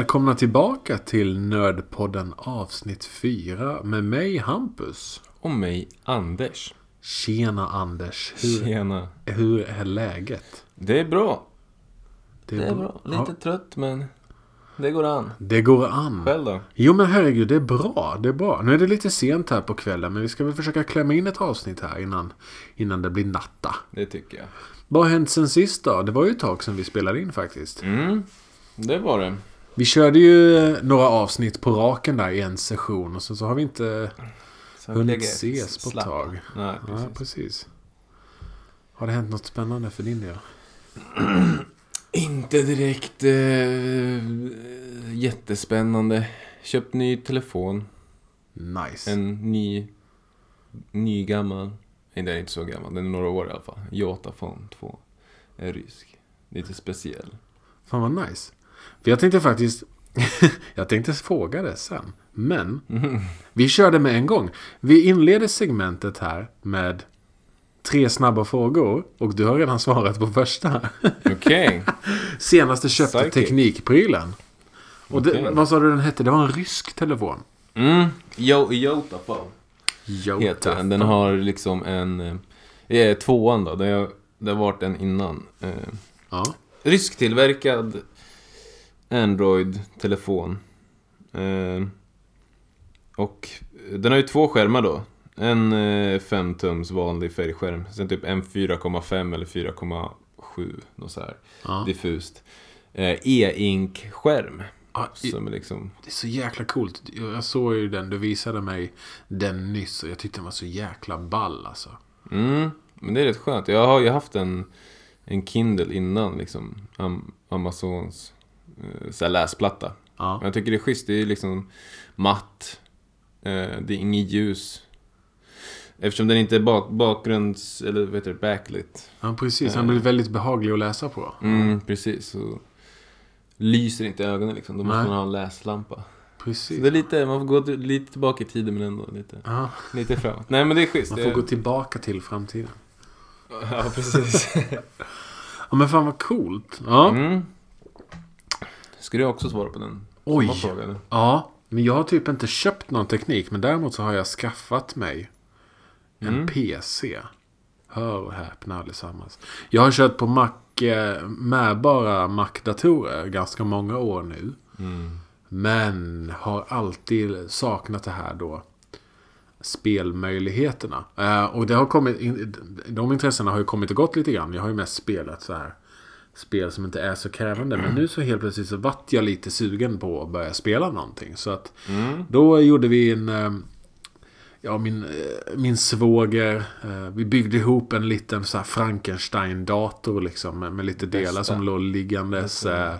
Välkomna tillbaka till Nördpodden avsnitt 4 med mig Hampus. Och mig, Anders. Tjena Anders. Hur, Tjena. hur är läget? Det är bra. Det Det är bra. Lite Ja, trött, men det går an. det går an. Själv då? Jo men herregud, det är bra. Det är bra. Nu är det lite sent här på kvällen men vi ska väl försöka klämma in ett avsnitt här innan, innan det blir natta. Det tycker jag. Vad har hänt sen sist då? Det var ju ett tag sedan vi spelade in faktiskt. Mm, det var det. Vi körde ju några avsnitt på raken där i en session och sen så har vi inte Sen hunnit ses på ett tag. Nej, Ja, precis. precis. Har det hänt något spännande för din del? Inte direkt eh, jättespännande. Köpt ny telefon. Nice. En ny, ny gammal. Nej, den är inte så gammal. Den är några år i alla fall. Jotafon 2. Är rysk. Lite speciell. Fan vad nice. För jag tänkte faktiskt... jag tänkte fråga det sen. Men vi körde med en gång. Vi inleder segmentet här med tre snabba frågor. Och du har redan svarat på första. Okej. Senaste köpte Psychic. teknikprylen. Och det, Okej. vad sa du den hette? Det var en rysk telefon. Mm. Jotafon. Jota. heter den. Den har liksom en... eh, Eh, tvåan då. Det har, det har varit en innan. Eh, Ja. rysktillverkad Android-telefon. Eh, och den har ju två skärmar då. En eh, 5 tums vanlig färgskärm. Sen typ en 4,5 eller 4,7. Något så här ja. diffust. Eh, E-ink-skärm. Som är liksom... Det är så jäkla coolt. Jag såg ju den. Du visade mig den nyss. Och jag tyckte den var så jäkla ball alltså. Mm, men det är rätt skönt. Jag har ju haft en, en Kindle innan, liksom. Am Amazons så här läsplatta. Ja. Jag tycker det är schysst. Det är liksom matt. Eh, det är inget ljus. Eftersom den inte är bak bakgrunds... Eller vad heter det? Backlit. Ja, precis. Den blir väldigt behaglig att läsa på. Mm, precis. Så lyser inte ögonen liksom. Då måste Nej. man ha en läslampa. Så Precis. det är lite, man får gå till- lite tillbaka i tiden men ändå lite, Ja, lite framåt. Nej men det är schysst. man det... får gå tillbaka till framtiden. Ja, precis. Ja, men fan vad coolt. Ja. Mm. Ska du också svara på den? Oj. Fråga, eller? ja, men jag har typ inte köpt någon teknik. Men däremot så har jag skaffat mig en Mm. PC. Hör och häpna allesammans. Jag har kört på Mac eh, med bara Mac-datorer ganska många år nu. Mm. Men har alltid saknat det här då spelmöjligheterna. Eh, och det har kommit, de intressena har ju kommit och gått lite grann. Jag har ju mest spelat så här spel som inte är så krävande. Men nu så helt plötsligt så vart jag lite sugen på att börja spela någonting. Så att Mm. då gjorde vi en... eh, Ja, min, eh, min svåger. eh, Vi byggde ihop en liten så Frankenstein-dator liksom. Med, lite delar Bästa. som låg liggandes. eh.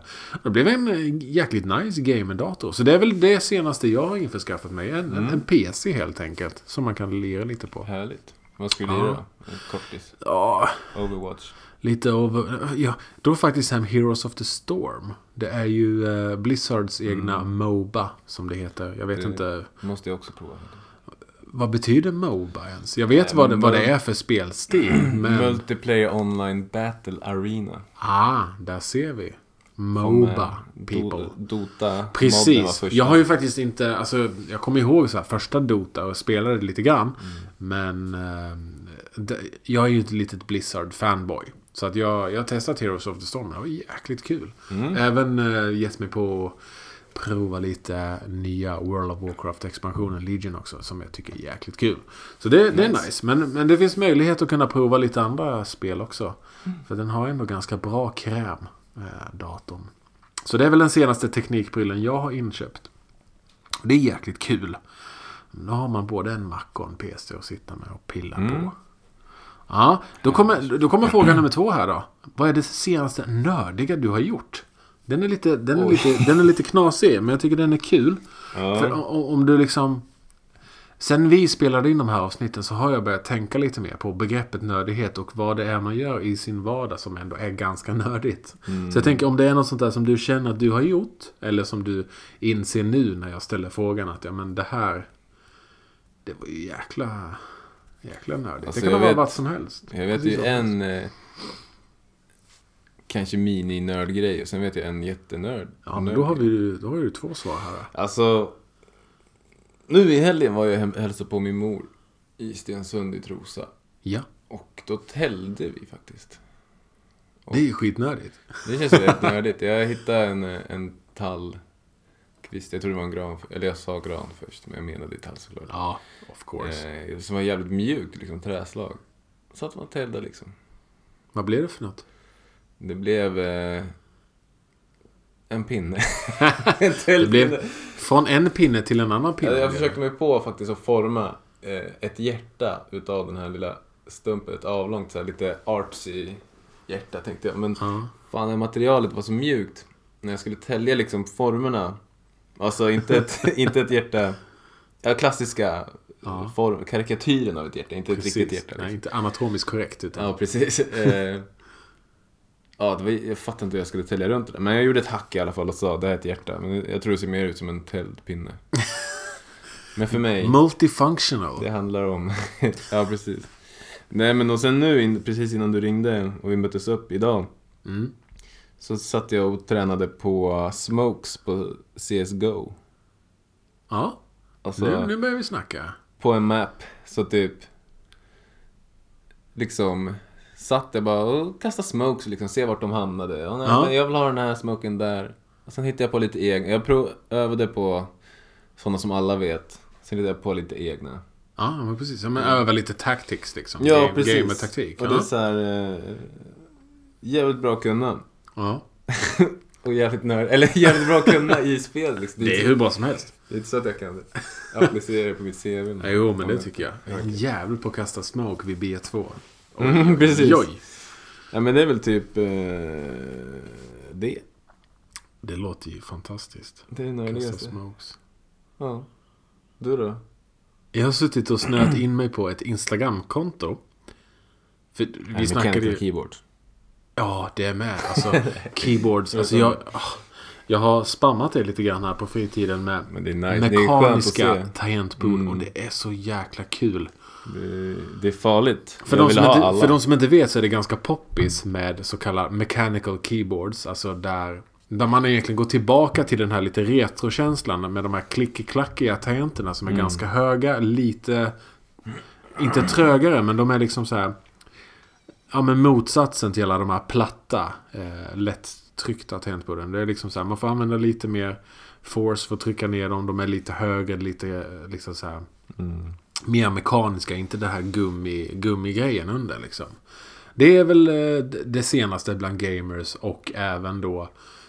Det blev en jäkligt nice gamer-dator. Så det är väl det senaste jag har införskaffat mig. En, en, en PC helt enkelt. Som man kan lira lite på. Härligt. Vad skulle du Ja. göra? En kortis. Ja, Overwatch. Lite over... Ja, då faktiskt hem Heroes of the Storm. Det är ju eh, Blizzards egna Moba, som det heter. Jag vet Det- inte... Måste jag också prova. Vad betyder Moba ens? Jag vet Nej, vad, det, vad det är för spelstil. Men... Multiplayer Online Battle Arena. Ah, där ser vi. Moba eh, people. Do- Dota. Precis. Jag har ju faktiskt inte, alltså jag kommer ihåg så här, första Dota och spelade lite grann. Mm. Men eh, jag är ju ett litet Blizzard-fanboy. Så att jag, jag har testat Heroes of the Storm. Det var jäkligt kul. Mm. Även eh, gett mig på att prova lite nya World of Warcraft-expansionen Legion också. Som jag tycker är jäkligt kul. Så det, det är Nice. nice. Men, men det finns möjlighet att kunna prova lite andra spel också. Mm. För den har ändå ganska bra kräm, eh, datorn. Så det är väl den senaste teknikprylen jag har inköpt. Det är jäkligt kul. Då har man både en Mac och en PC att sitta med och pilla Mm. på. Ja, då kommer, då kommer fråga nummer två här då. Vad är det senaste nördiga du har gjort? Den är lite, den är Oj. lite, den är lite knasig, men jag tycker den är kul. Ja. För o- om du liksom... Sen vi spelade in de här avsnitten så har jag börjat tänka lite mer på begreppet nördighet och vad det är man gör i sin vardag som ändå är ganska nördigt. Mm. Så jag tänker om det är något sånt där som du känner att du har gjort eller som du inser nu när jag ställer frågan att ja men det här det var ju jäkla jäkla nördigt. Alltså, det kan jag vara vet- vad som helst. Jag vet Precis ju en... Eh, kanske mini-nördgrej och sen vet jag en jättenörd. Ja, men då har, vi, då har du två svar här. Alltså, nu i helgen var jag hem- hälsade på min mor i Stensund i Trosa. Ja, Och då täljde vi faktiskt. det är ju skitnödigt. Det känns ju rätt nördigt. Jag hittade en, en tallkvist, jag tror det var en gran, eller jag sa gran först, men jag menade såklart. Ja, of course. Eh, som var jävligt mjukt, liksom träslag. Så att man täljde liksom. Vad blev det för något? Det blev eh, en pinne. en Det blev från en pinne till en annan pinne. Ja, jag försökte mig på faktiskt att forma eh, ett hjärta utav den här lilla stumpen. Ett avlångt, så här, lite artsy hjärta tänkte jag. Men Ja. fan, det materialet var så mjukt. När jag skulle tälja liksom formerna. Alltså inte ett, inte ett hjärta. Ja, klassiska Ja. form, karikatyren av ett hjärta. Inte ett Precis. riktigt hjärta. Nej, Liksom. inte anatomiskt korrekt. Utan... Ja, precis. Eh, ja, det var, jag fattar inte hur jag skulle tälja runt det där. Men jag gjorde ett hack i alla fall och sa det här är ett hjärta. Men jag tror det ser mer ut som en täljpinne. Men för mig. Multifunctional. Det handlar om... ja, precis. Nej, men och sen nu, in, precis innan du ringde och vi möttes upp idag. Mm. Så satt jag och tränade på Smokes på CSGO. Ja, Alltså, nu, nu börjar vi snacka. på en map. Så typ... Liksom... Satt jag bara och kastade smokes och liksom se vart de hamnade. Ja, nej, Ja. jag vill ha den här smoken där. Och sen hittade jag på lite egna. Jag prov, övade på sådana som alla vet. Sen hittade jag på lite egna. Ja, men precis. Ja, men öva lite tactics liksom. Ja, game, precis. Game och taktik. Och ja. det är så här... Eh, jävligt bra att kunna. Ja. Och jävligt nörd. Eller jävligt bra kunna i spel liksom. Det är hur bra som helst. Det är inte så att jag kan applicera det på mitt CV. Ja, jo, men det Ja, tycker jag. Är okej. jävligt på att kasta smoke vid B2. Mm, precis. Oj. Ja men det är väl typ eh, det. Det låter ju fantastiskt. Det är det Kasta nördigaste. smokes. Ja. Du då? Jag har suttit och snöat in mig på ett Instagramkonto. För vi snackade ju... keyboard. Ja, det är med. Alltså, keyboards. Alltså, jag, ah, jag har spammat det lite grann här på fritiden med nice. Mekaniska tangentbord. Mm. Och det är så jäkla kul. Det, det är farligt. För de, inte, för de som inte vet så är det ganska poppis med så kallade mechanical keyboards. Alltså där, där man egentligen går tillbaka till den här lite retrokänslan med de här klickiklackiga tangenterna som är Mm. ganska höga. Lite, inte trögare men de är liksom så här. Ja men motsatsen till alla de här platta, eh, lätt tryckta tangentborden. Det är liksom så här, man får använda lite mer force för att trycka ner dem. De är lite högre, lite eh, liksom så här Mm. mer mekaniska, inte det här gummi, gummigrejen under liksom. Det är väl eh, det senaste bland gamers och även då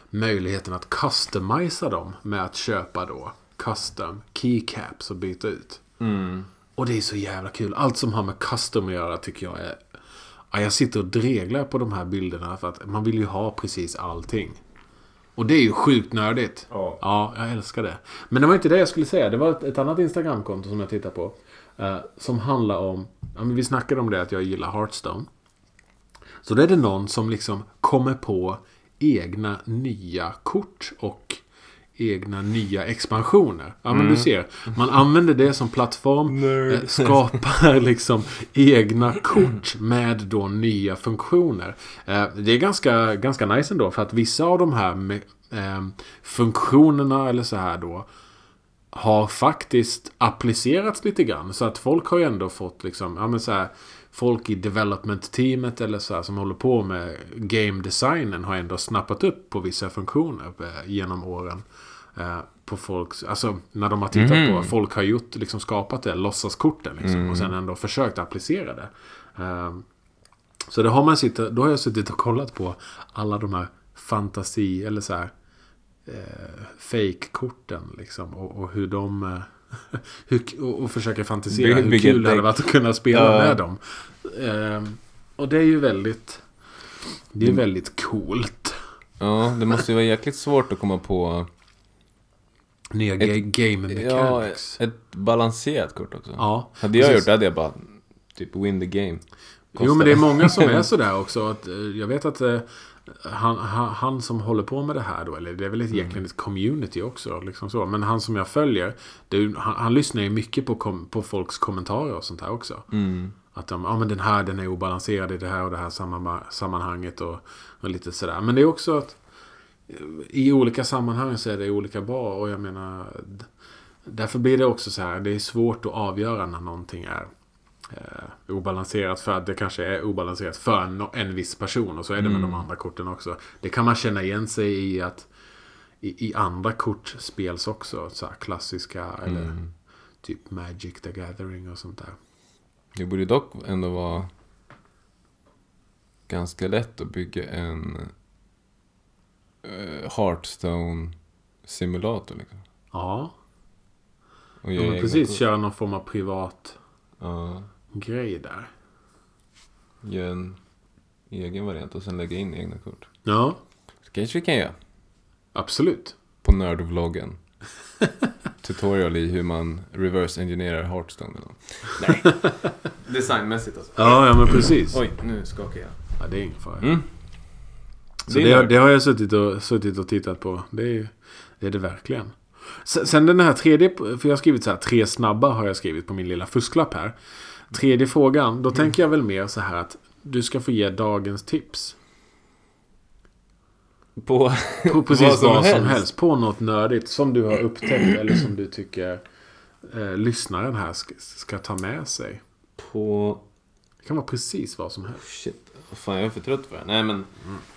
möjligheten att customisa dem med att köpa då custom keycaps och byta ut. Mm. Och det är så jävla kul. Allt som har med custom att göra tycker jag är... Ja, jag sitter och dreglar på de här bilderna för att man vill ju ha precis allting. Och det är ju sjukt nördigt. Ja. Ja, jag älskar det. Men det var inte det jag skulle säga. Det var ett, ett annat Instagramkonto som jag tittar på. eh, som handlar om... Ja, men vi snackade om det att jag gillar Hearthstone. Så då är det någon som liksom kommer på egna nya kort och egna nya expansioner. Ja, men du ser. Man använder det som plattform. Nerd. eh, Skapar liksom egna kort med då nya funktioner. Eh, Det är ganska, ganska nice ändå. För att vissa av de här med, eh, funktionerna eller så här då har faktiskt applicerats lite grann. Så att folk har ju ändå fått liksom, ja men så här, folk i development-teamet eller så här som håller på med game designen har ändå snappat upp på vissa funktioner eh, genom åren. Eh, på folks, alltså när de har tittat Mhm. på, folk har gjort, liksom skapat det, låtsaskorten liksom. Och sen ändå försökt applicera det. Eh, så det har man sitt, då har jag suttit och kollat på alla de här fantasi, eller så här eh, fake-korten liksom. Och, och hur de... Och, och försöka fantisera Bygga- hur kul det hade varit att kunna spela Ja. med dem. Eh, och det är ju väldigt... Det är väldigt coolt. Ja, det måste ju vara jäkligt svårt att komma på Nya Ett- ga- game ja, mechanics. ett balanserat kort också. Ja, Hade jag precis. gjort det hade jag bara typ win the game. Jo, men det är många som är sådär också. Att, eh, jag vet att eh, han, han, han som håller på med det här då, eller det är väl ett, Mm. egentligen ett community också. Liksom så. Men han som jag följer, är, han, han lyssnar ju mycket på, kom, på folks kommentarer och sånt här också. Mm. Att de, ja men den här den är obalanserad i det här och det här samma- sammanhanget och, och lite sådär. Men det är också att i olika sammanhang så är det olika bra och jag menar Därför blir det också så här, det är svårt att avgöra när någonting är eh, obalanserat för att det kanske är obalanserat för en, en viss person och så är det med de andra korten också. Det kan man känna igen sig i att i, i andra kort spels också. Så klassiska eller Mm. typ Magic the Gathering och sånt där. Det borde dock ändå vara ganska lätt att bygga en uh, Hearthstone-simulator. Liksom. Ja, Och ja precis. Köra någon form av privat Ja, grej där. göra en egen variant och sen lägga in egna kort. Ja, Så kanske vi kan göra. absolut. På Nerdvloggen. Tutorial i hur man reverse engineerar Hearthstone. Eller något. Nej. Designmässigt alltså. Ja, ja men precis. Oj, nu skakar jag. Ja, det är ingen fara. Mm. Så Det det, det har jag suttit och, suttit och tittat på. Det är, det är det verkligen. Sen, sen den här tredje, för jag har skrivit så här, tre snabba har jag skrivit på min lilla fusklapp här. Tredje frågan, då Mm. tänker jag väl mer så här att du ska få ge dagens tips. På, På precis Vad som vad som, helst. helst. På något nördigt som du har upptäckt eller som du tycker eh, lyssnaren här ska, ska ta med sig. på... Det kan vara precis vad som helst. Shit. Vad fan, jag är för trött för det. Nej men.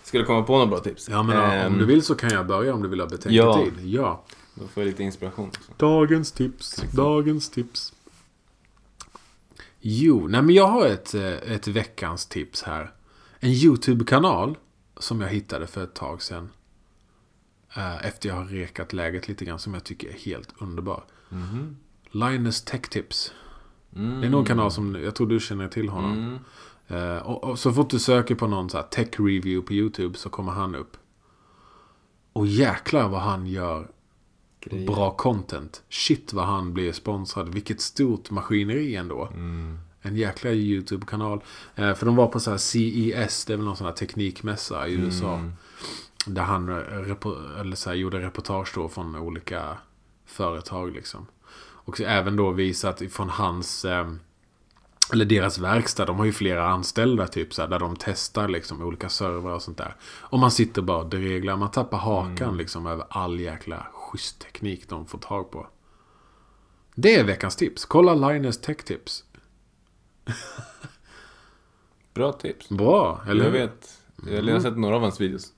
Ska du komma på några bra tips? Ja, men Ehm, om du vill så kan jag börja om du vill ha Ja. betänketid. Ja. Då får jag lite inspiration också. Dagens tips. Dagens tips. Jo, nej men jag har ett, eh, ett veckans tips här. En YouTube-kanal som jag hittade för ett tag sedan. Eh, Efter jag har rekat läget lite grann som jag tycker är helt underbar. Mhm. Linus Tech Tips. Mm. Det är någon kanal som jag tror du känner till honom. Mm. Eh, och, och så fort du söker på någon så här tech review på YouTube så kommer han upp. Och jäklar vad han gör Grejer. bra content. Shit vad han blir sponsrad. Vilket stort maskineri ändå. Mm. En jäkla YouTube-kanal. Eh, för de var på så här CES, det är väl någon sån här teknikmässa i USA. Mm. Där han eh, eller så här, gjorde reportage då från olika företag liksom. Och även då visat från hans... Eh, eller deras verkstad, de har ju flera anställda typ så här, där de testar liksom olika servrar och sånt där. Och man sitter bara och dreglar, man tappar hakan liksom över all jäkla schysst teknik de får tag på. Det är veckans tips. Kolla Linus Tech Tips. Bra tips. Bra, eller jag hur? vet. Jag har sett några av hans videos.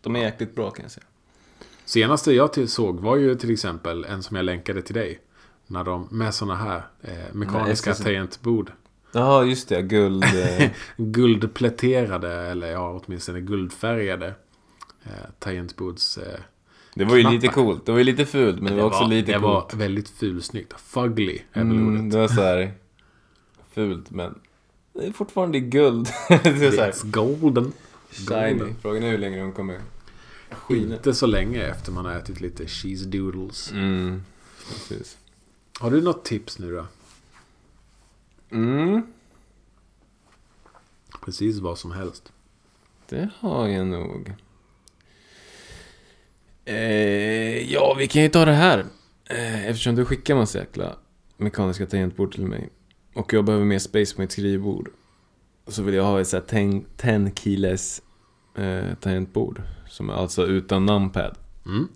De är jäkligt bra kan jag säga. Senaste jag till såg var ju till exempel en som jag länkade till dig. När de med såna här eh, mekaniska tangentbord. Ja, just det. Guld. eh, Guldpläterade, eller ja, åtminstone guldfärgade eh, tangentbords... Eh, Det var ju Knappar. lite coolt. Det var ju lite fult, men det, var också lite det coolt. var väldigt fulsnyggt. Fugly är väl Mm, ordet. det var så här fult, men det är fortfarande guld. det är så här It's golden. shiny. golden. Frågan är hur länge de kommer skina. Inte så länge efter man har ätit lite cheese doodles. Mm, precis. Har du något tips nu då? Mm, Precis vad som helst. det har jag nog. Eh, ja, vi kan ju ta det här. Eh, eftersom du skickar massa jäkla mekaniska tangentbord till mig. Och jag behöver mer space på mitt skrivbord. Så vill jag ha ett sånt här 10 kiles eh, tangentbord. Som är alltså utan numpad. Mm.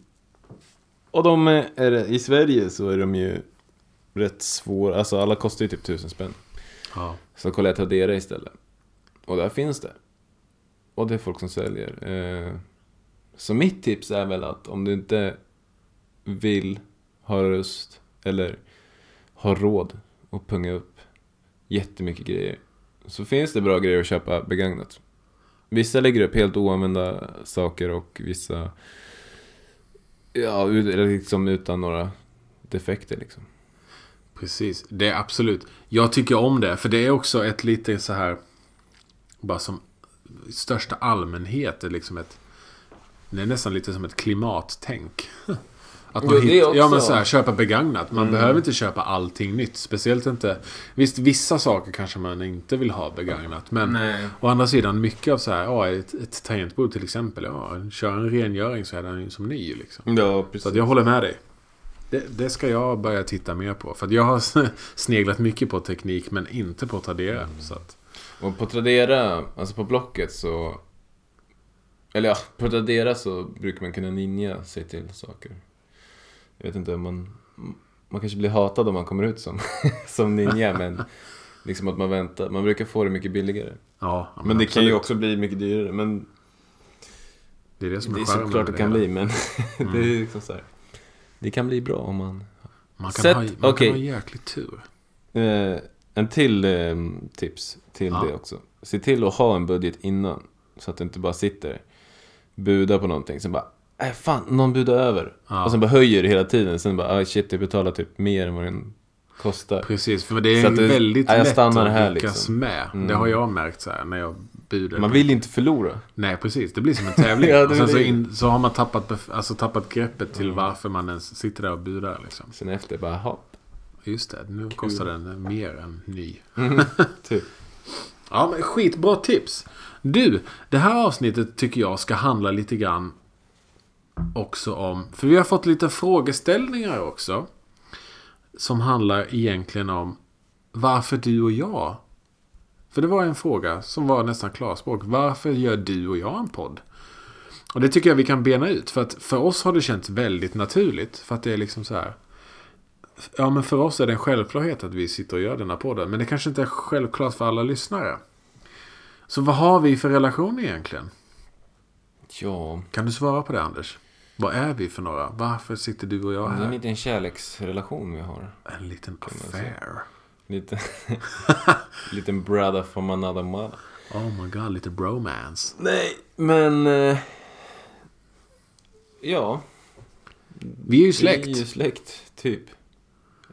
Och de är, är det, i Sverige så är de ju rätt svåra. Alltså alla kostar ju typ tusen spänn. Ja. Så kollade jag Tradera istället. Och där finns det. Och det är folk som säljer. Eh, så mitt tips är väl att om du inte vill ha röst eller har råd att punga upp jättemycket grejer. Så finns det bra grejer att köpa begagnat. Vissa lägger upp helt oanvända saker och vissa Ja, liksom utan några defekter liksom. Precis, det är absolut. Jag tycker om det, för det är också ett lite så här... Bara som största allmänhet, det är liksom ett... Det är nästan lite som ett klimattänk. Att man Jo, hitt, ja, men så här, köpa begagnat. Man Mm. behöver inte köpa allting nytt. Speciellt inte... Visst, vissa saker kanske man inte vill ha begagnat. Men Nej. å andra sidan, mycket av så här... Ja, ett, ett tangentbord till exempel. Ja, kör en rengöring så är den ju som ny liksom. Ja, precis. Så jag håller med dig. Det, det ska jag börja titta mer på. För jag har sneglat mycket på teknik men inte på Tradera. Mm. Så att, Och på Tradera, alltså på Blocket så... Eller ja, på Tradera så brukar man kunna ninja sig till saker. Jag vet inte om man... Man kanske blir hatad om man kommer ut som, som ninja, men liksom att man väntar. Man brukar få det mycket billigare. ja, ja, Men det kan ju absolut. också bli mycket dyrare. Men Det är det som det är är charmen såklart det kan bli, men det är liksom så här. Det kan bli bra om man... Man kan, Sätt- ha, man okej. kan ha jäkligt tur. Eh, en till eh, tips till Ja. det också. Se till att ha en budget innan. Så att du inte bara sitter buda på någonting. Sen bara, äh fan, någon budar över. Ja. Och sen bara höjer det hela tiden. Sen bara, ah, shit, jag betalar typ mer än vad den kostar. Precis, för det är att det- väldigt jag lätt att här, lyckas liksom. med. Mm. Det har jag märkt så här när jag budar. Man vill inte förlora. Nej, precis. Det blir som en tävling. Ja, och sen så, in, så har man tappat, alltså, tappat greppet till varför man ens sitter där och budar. Liksom. Sen efter bara, jaha. Just det, nu kostar den mer än ny. Typ. Ja, men skitbra tips. Du, det här avsnittet tycker jag ska handla lite grann också om... För vi har fått lite frågeställningar också. Som handlar egentligen om varför du och jag. För det var en fråga som var nästan klarspråk. Varför gör du och jag en podd? Och det tycker jag vi kan bena ut. För att för oss har det känts väldigt naturligt. För att det är liksom så här. Ja, men för oss är det en självklarhet att vi sitter och gör den här podden. Men det kanske inte är självklart för alla lyssnare. Så vad har vi för relation egentligen? Ja, Kan du svara på det Anders? Vad är vi för några? Varför sitter du och jag det är en här? liten kärleksrelation vi har. En liten affair. Lite, liten brother from another mother. Oh my god, lite bromance. Nej, men... Eh, ja, Vi är ju släkt. Vi är ju släkt, typ.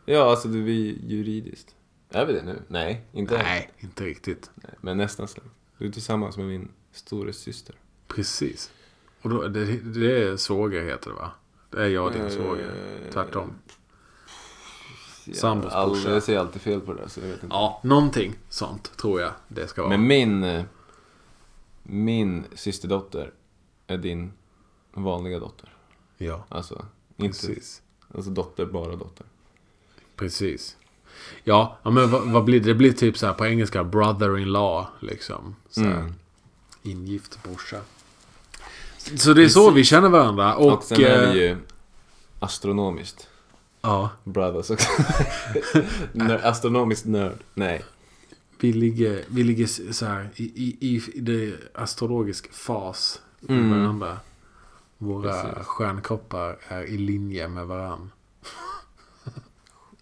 Ja, alltså det är vi juridiskt. Är vi det nu? Nej, inte. Nej, inte riktigt. Nej, Men nästan släkt. Du är tillsammans med min syster. Precis. Och då, det, det är svåger heter det va? Det är jag din svåger. Eh, Tvärtom. Ja, Sambos brorsa. jag säger alltid fel på det där, så jag vet inte. Ja, någonting sånt tror jag det ska vara. Men min... eh, Min systerdotter är din vanliga dotter. Ja, Alltså, inte... precis. Alltså dotter, bara dotter. Precis. Ja, ja men vad, vad blir det? Det blir typ så här på engelska brother-in-law. Liksom. Så här, Mm. Ingift brorsa. Så det är så vi känner varandra. Och, Och, sen är eh, vi ju astronomiskt Ja, brothers också. Astronomiskt nörd. Nej. vi ligger, vi ligger så här i, i, i det astrologisk fas med Mm. varandra. Våra Precis. stjärnkroppar är i linje med varandra.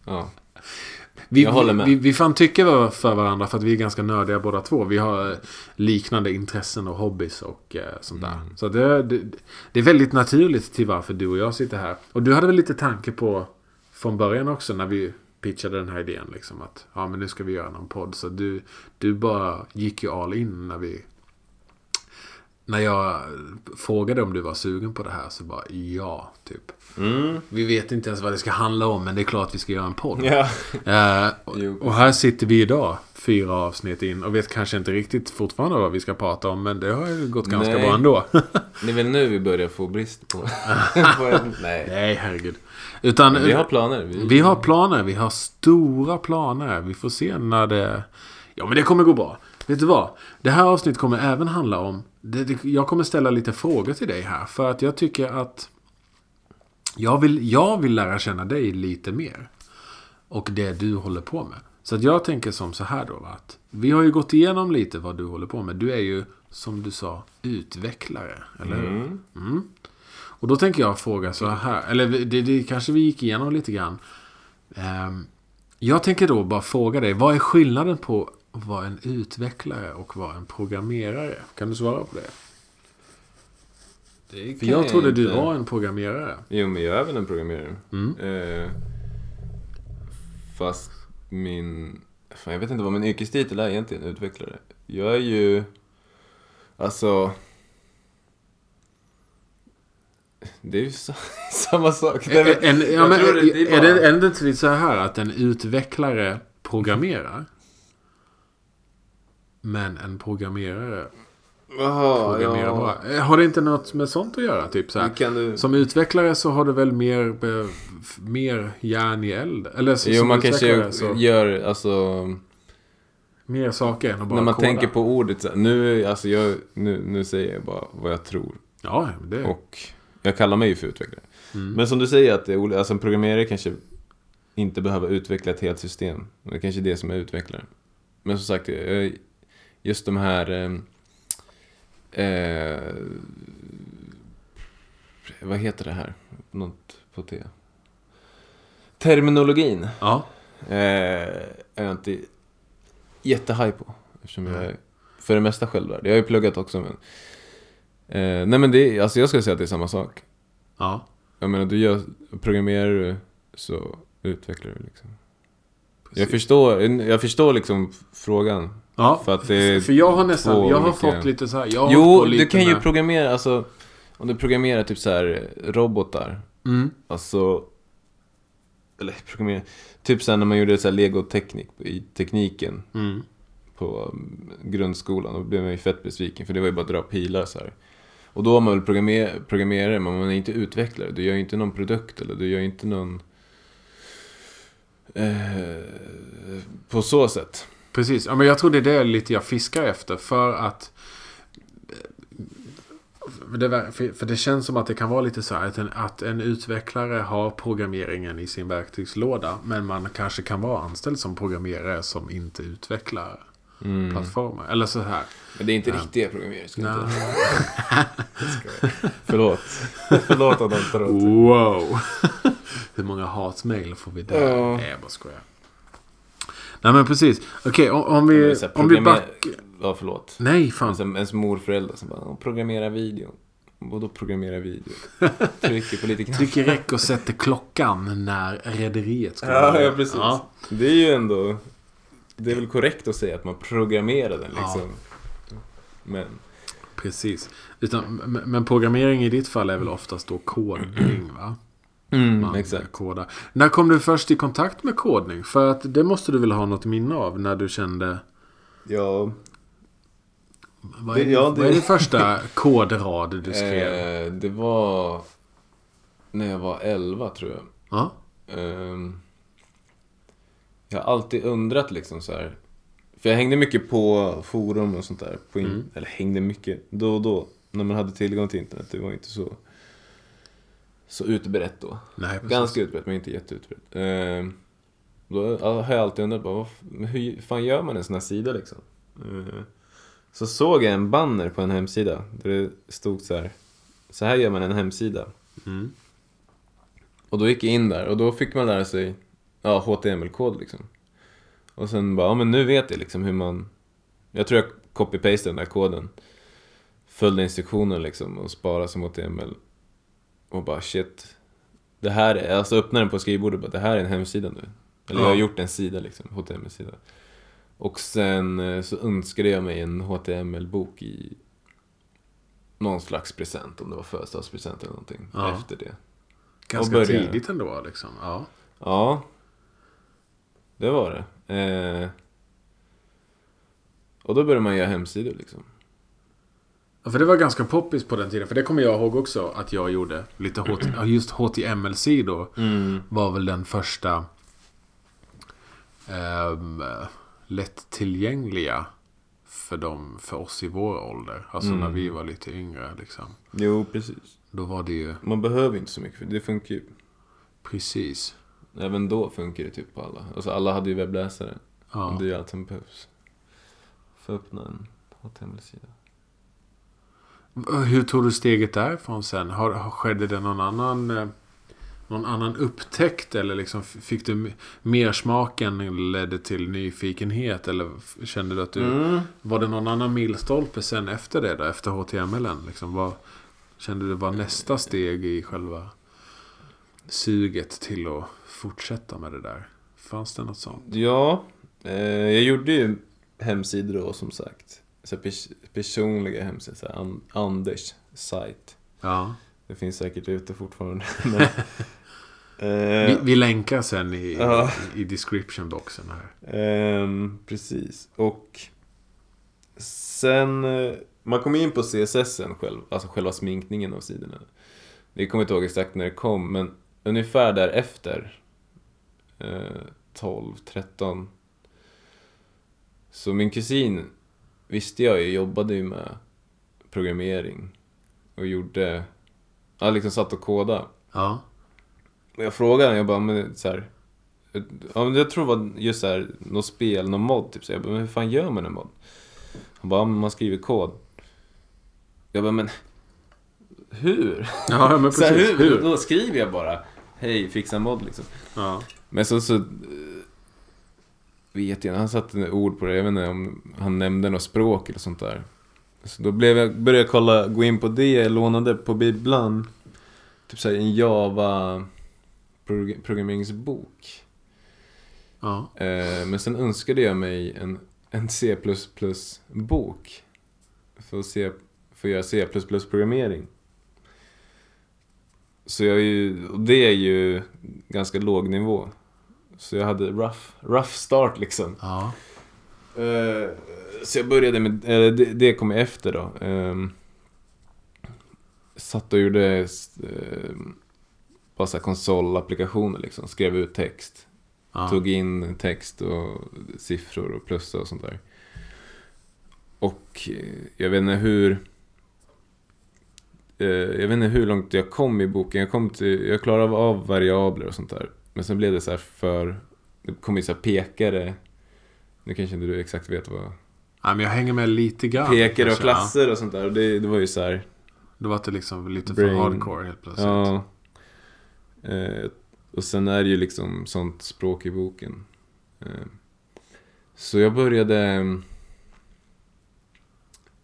Ja. Vi, Jag håller med. Vi, vi fan tycker för varandra för att vi är ganska nördiga båda två. Vi har eh, liknande intressen och hobbys och eh, sånt där. Mm. Så det, det, det är väldigt naturligt till varför du och jag sitter här. Och du hade väl lite tanke på från början också när vi pitchade den här idén. Liksom, att ja, men nu ska vi göra någon podd. Så du, du bara gick ju all in när vi... När jag frågade om du var sugen på det här så bara ja, typ. Mm. Vi vet inte ens vad det ska handla om men det är klart vi ska göra en podd. Ja. Eh, och, och här sitter vi idag, fyra avsnitt in och vet kanske inte riktigt fortfarande vad vi ska prata om. Men det har ju gått ganska Nej. bra ändå. Det är väl nu vi börjar få brist på... på en, nej. Nej, herregud. Utan Men vi har planer. Vi, vi har planer. Vi har stora planer. Vi får se när det... Ja, men det kommer gå bra. Vet du vad? Det här avsnittet kommer även handla om... Det, det, jag kommer ställa lite frågor till dig här. För att jag tycker att... Jag vill, jag vill lära känna dig lite mer. Och det du håller på med. Så att jag tänker som så här då. Att vi har ju gått igenom lite vad du håller på med. Du är ju, som du sa, utvecklare. Eller hur? Mm. Mm. Och då tänker jag fråga så här. Eller det, det kanske vi gick igenom lite grann. Ehm, jag tänker då bara fråga dig. Vad är skillnaden på att vara en utvecklare och vara en programmerare? Kan du svara på det? För jag trodde du inte. var en programmerare. Jo, men jag är även en programmerare. Mm. Eh, fast min... Fan, jag vet inte vad min yrkestitel är egentligen, utvecklare. Jag är ju... Alltså... Det är ju sa- samma sak. Men En, ja, men, är, det- det är är, bara- är det inte lite så här att en utvecklare programmerar? Men en programmerare Programmera ja. bra. Eh, Har det inte något med sånt att göra? Typ så du... Som utvecklare så har du väl mer, f- mer järn i eld? Eller så, Jo, man kanske utvecklare så gör, alltså... mer saker än att bara När man koda. tänker på ordet, så nu, alltså jag, nu, nu säger jag bara vad jag tror. Ja, det... Och jag kallar mig ju för utvecklare. Mm. Men som du säger, att det är, alltså en programmerare kanske inte behöver utveckla ett helt system. Det är kanske det som är utvecklare. Men som sagt, eh, just de här... Eh, vad heter det här? Något på T. Terminologin Ja, eh, är jag inte jättehaj på. Eftersom jag är för det mesta självlärd. Jag har ju pluggat också men... Eh, nej men det är, alltså jag skulle säga att det är samma sak. ja. Jag menar, du gör, programmerar du så utvecklar du liksom. Jag förstår, jag förstår liksom frågan. Ja, För att för jag har nästan, jag har fått lite så här. Jag har Jo, du kan ju med- programmera, alltså om du programmerar typ så här robotar. Mm. Alltså, eller programmera, typ så här när man gjorde så här legoteknik i tekniken Mm. på um, grundskolan. Då blev man ju fett besviken för det var ju bara att dra pilar så här. Och då var man väl programmer- programmerare, men man är inte utvecklare. Du gör ju inte någon produkt eller du gör ju inte någon... Eh, på så sätt. Precis, ja, men jag tror det är det lite jag fiskar efter. För att... För det, för det känns som att det kan vara lite så här att en, att en utvecklare har programmeringen i sin verktygslåda. Men man kanske kan vara anställd som programmerare som inte utvecklar Mm. plattformar. Eller så här. Men det är inte riktiga programmerare. Ska Nej. inte... Förlåt. Förlåt att de tar åt. Wow! Hur många hatmejl får vi där? Ja. Nej, jag bara skojar. Nej men precis. Okej, om, om vi, här, om vi backar... Ja, förlåt. Nej, fan. Alltså, ens morföräldrar som bara, "Åh, programmera video. Vadå programmera video? Trycker på lite knappar. Trycker räck och sätter klockan när rederiet ska Ja, börja. ja, precis. Ja, Det är ju ändå... Det är väl korrekt att säga att man programmerar den liksom. Men... precis. Utan, men programmering i ditt fall är väl oftast då kodning, va? Mm, Man exakt. kodar. När kom du först i kontakt med kodning? För att det måste du väl ha något minne av när du kände... Ja, Vad är, Det- ja, det- vad är det första kodrad du skrev? eh, det var när jag var 11 tror jag. Ja, Ehm, jag har alltid undrat liksom så här. För jag hängde mycket på forum och sånt där. På in- Mm. Eller hängde mycket, då och då. När man hade tillgång till internet. Det var inte så, så utbrett då. nej precis. Ganska utbrett men inte jätteutbrett. Ehm, då har jag alltid undrat bara, hur fan gör man en sån här sida liksom? Ehm, så såg jag en banner på en hemsida. Där det stod så här. Så här gör man en hemsida. Mm. Och då gick jag in där och då fick man lära sig ja, HTML-kod liksom. Och sen bara, ja men nu vet jag liksom hur man... Jag tror jag copy-pastade den där koden. Följde instruktionen liksom och sparade som HTML. Och bara shit. Det här är, alltså öppna den på skrivbordet och bara, det här är en hemsida nu. Eller jag har Ja. gjort en sida liksom, HTML-sida. Och sen eh, så önskade jag mig en HTML-bok i någon slags present, om det var födelsedagspresent eller någonting. Ja. Efter det. Ganska tidigt ändå liksom. Ja. Ja, det var det. Eh, och då började man göra hemsidor liksom. Ja, För det var ganska poppis på den tiden. För det kommer jag ihåg också att jag gjorde. Lite HT, just HTML-sidor var väl den första ehm, lättillgängliga för, dem, för oss i vår ålder. Alltså Mm. när vi var lite yngre. Liksom. Jo, precis. Då var det ju Man behöver inte så mycket för det funkar ju. precis. Även då funkar det typ på alla. Alltså alla hade ju webbläsare. Ja. Det är ju allt som behövs. För att öppna en HTML-sida. Hur tog du steget därifrån sen? Har, har, skedde det någon annan, eh, någon annan upptäckt? Eller liksom fick du m- mer smaken ledde till nyfikenhet? Eller kände du att du... Mm. Var det någon annan milstolpe sen efter det då? Efter HTML? Liksom, vad, kände du var nästa steg i själva suget till att fortsätta med det där? Fanns det något sånt? Ja, eh, jag gjorde ju hemsidor då som sagt. Så pers- personliga hemsidor, så här, An- Anders sajt. Ja. Det finns säkert ute fortfarande. Men, eh, Vi, vi länkar sen i, Ja. i, i description-boxen här. Ehm, precis. Och sen... eh, man kom in på CSS själv, alltså själva sminkningen av sidorna. Det kommer inte ihåg exakt när det kom, men ungefär därefter, eh, 12, 13. Så min kusin visste jag ju, jobbade ju med programmering och gjorde, ja liksom satt och koda. Ja. Och jag frågade jag bara, men så här, ja, men jag tror det var just så här, något spel, någon mod typ. Så jag bara, men hur fan gör man en mod? Han bara, ja, men man skriver kod. Jag bara, men hur? Ja, men Så här, precis. hur? Hur? Då skriver jag bara, hej, fixa mod liksom. Ja. Men så, så vet jag han satte ord på det, jag vet inte om han nämnde något språk eller sånt där. Så då blev jag, började jag kolla, gå in på det, jag lånade på bibblan, typ såhär en Java prog- programmeringsbok. Ja. Eh, men sen önskade jag mig en, en C++-bok. För att, se, för att göra C++-programmering. Så jag är ju, och det är ju ganska låg nivå. Så jag hade rough, rough start liksom. Ja. Eh, så jag började med, eller det, det kom efter då. Um, satt och gjorde uh, bara så här konsolapplikationer liksom. Skrev ut text. Ja. Tog in text och siffror och plus och sånt där. Och eh, jag vet inte hur... eh, Jag vet inte hur långt jag kom i boken. Jag, kom till, jag klarade av variabler och sånt där. Men sen blev det så här för... Det kom ju så här pekare. Nu kanske inte du exakt vet vad... ja, men jag hänger med lite grann. Pekare och klasser och sånt där. Och det, det var ju så här... Ja. Då var det liksom lite för Brain. hardcore helt plötsligt. Ja. Eh, och sen är det ju liksom sånt språk i boken. Eh, så jag började...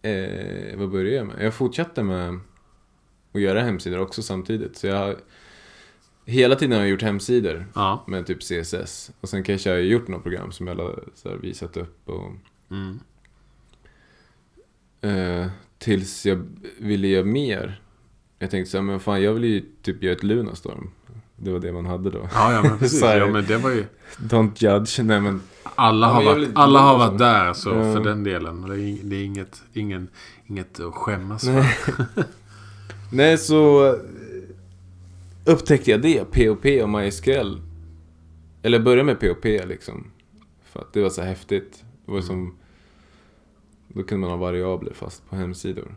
Eh, vad började jag med? Jag fortsatte med att göra hemsidor också samtidigt. Så jag. Hela tiden har jag gjort hemsidor Ja. med typ CSS. Och sen kanske jag har gjort något program som jag har visat upp och... Mm. Eh, tills jag ville göra mer. Jag tänkte så här, men fan jag vill ju typ göra ett Lunarstorm. Det var det man hade då. Ja, ja, men precis. Ja, men det var ju... Don't judge. Nej men. Alla Ja, har, men jag varit, alla har varit där, så Ja. för den delen. Det är, det är inget, ingen, inget att skämmas för. Nej. Nej så upptäckte jag det. POP och MySQL. Eller jag började med POP liksom. För att det var så häftigt. Det var som... Då kunde man ha variabler fast på hemsidor.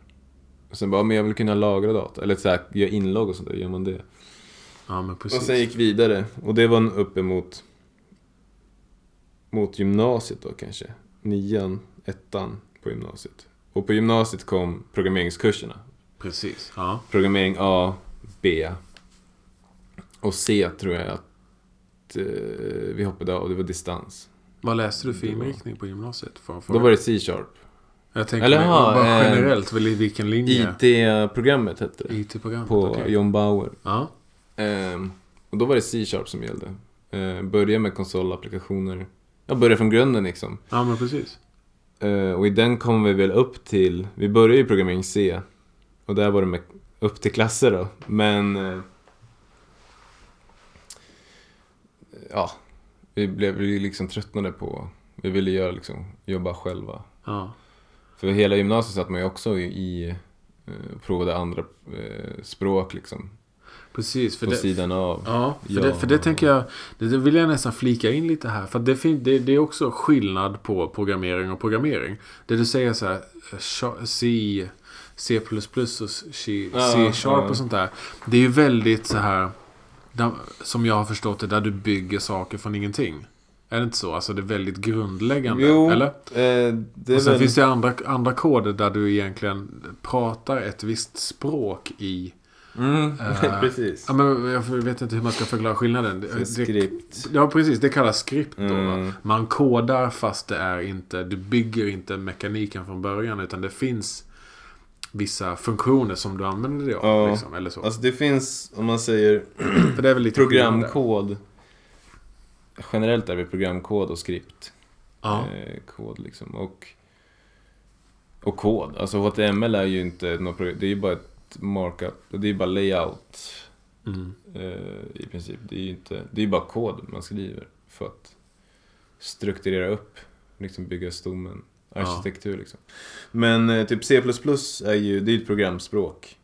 Och sen bara, men jag vill kunna lagra data. Eller så här, göra inlogg och sånt där. Gör man det? Ja, men Och precis. sen gick vidare. Och det var uppemot mot gymnasiet då kanske. Nian, ettan på gymnasiet. Och på gymnasiet kom programmeringskurserna. Precis. Ja. Programmering A, B och C tror jag att eh, vi hoppade av. Det var distans. Vad läste du för inriktning på gymnasiet? För, för, Då var det C-sharp. Jag tänker Eller, mig, ja, bara eh, generellt, väl i vilken linje? IT-programmet hette det. IT-programmet? På okej. John Bauer. Ja. Ehm, och då var det C-sharp som gällde. Uh, börja med konsolapplikationer. Jag började från grunden liksom. ja, men precis. Eh, och i den kom vi väl upp till, vi började ju programmering C. Och där var det med upp till klasser då. Men... eh, ja, vi blev vi liksom tröttnade på, vi ville göra liksom, jobba själva. Ja. För hela gymnasiet satt man ju också i, eh, provade andra eh, språk liksom. Precis. För På det, sidan av. Ja, för, Ja. Det, för det tänker jag, det, vill jag nästan flika in lite här. För det, det, det är också skillnad på programmering och programmering. Det du säger så här, C, C++ och C, Ja, C-sharp ja. och sånt där. Det är ju väldigt så här, där, som jag har förstått det, där du bygger saker från ingenting. Är det inte så? Alltså det är väldigt grundläggande. Jo, eller? eh, det Och sen väl... finns det andra, andra koder där du egentligen pratar ett visst språk i. Mm, Eh, precis. Ja, men jag vet inte hur man ska förklara skillnaden. Det- det- Skript. Ja, precis. Det kallas skript då. Mm. va? Man kodar fast det är inte... Du bygger inte mekaniken från början. Utan det finns vissa funktioner som du använder dig av. Ja. Liksom, eller så. Alltså det finns, om man säger För det är väl lite programkod. Generellt är det programkod och skript. Ja. Eh, kod liksom. Och, och kod. Alltså HTML är ju inte något program. Det är ju bara ett markup. Det är ju bara layout. Mm. Eh, I princip. Det är ju inte, det är bara kod man skriver. För att strukturera upp. Liksom bygga stommen. Arkitektur liksom. Men eh, typ C++ är ju, det är ett programspråk.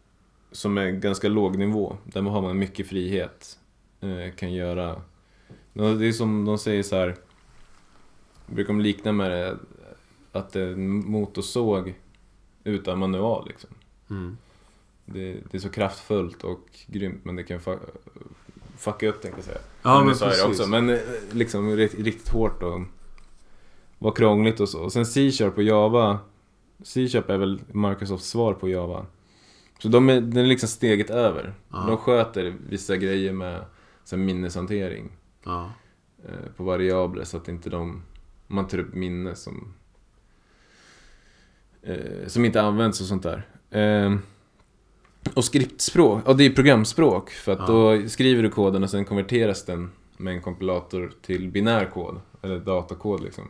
Som är ganska låg nivå. Där man har man mycket frihet. Eh, kan göra. Det är som de säger så här. Brukar de likna med det. Att det är en motorsåg utan manual liksom. Mm. Det, det är så kraftfullt och grymt men det kan fucka upp tänkte jag säga. Ja, men jag precis. också. Men eh, liksom ri- riktigt hårt och var krångligt och så. Och sen C-sharp och Java. C-sharp är väl Microsofts svar på Java. Så de är, den är liksom steget över. Ja. De sköter vissa grejer med så minneshantering Ja. eh, på variabler så att inte de... Man tar upp minne som... Eh, som inte används och sånt där. Eh, och skriptspråk, ja det är programspråk. För att Ja. då skriver du koden och sen konverteras den med en kompilator till binär kod. Eller datakod liksom.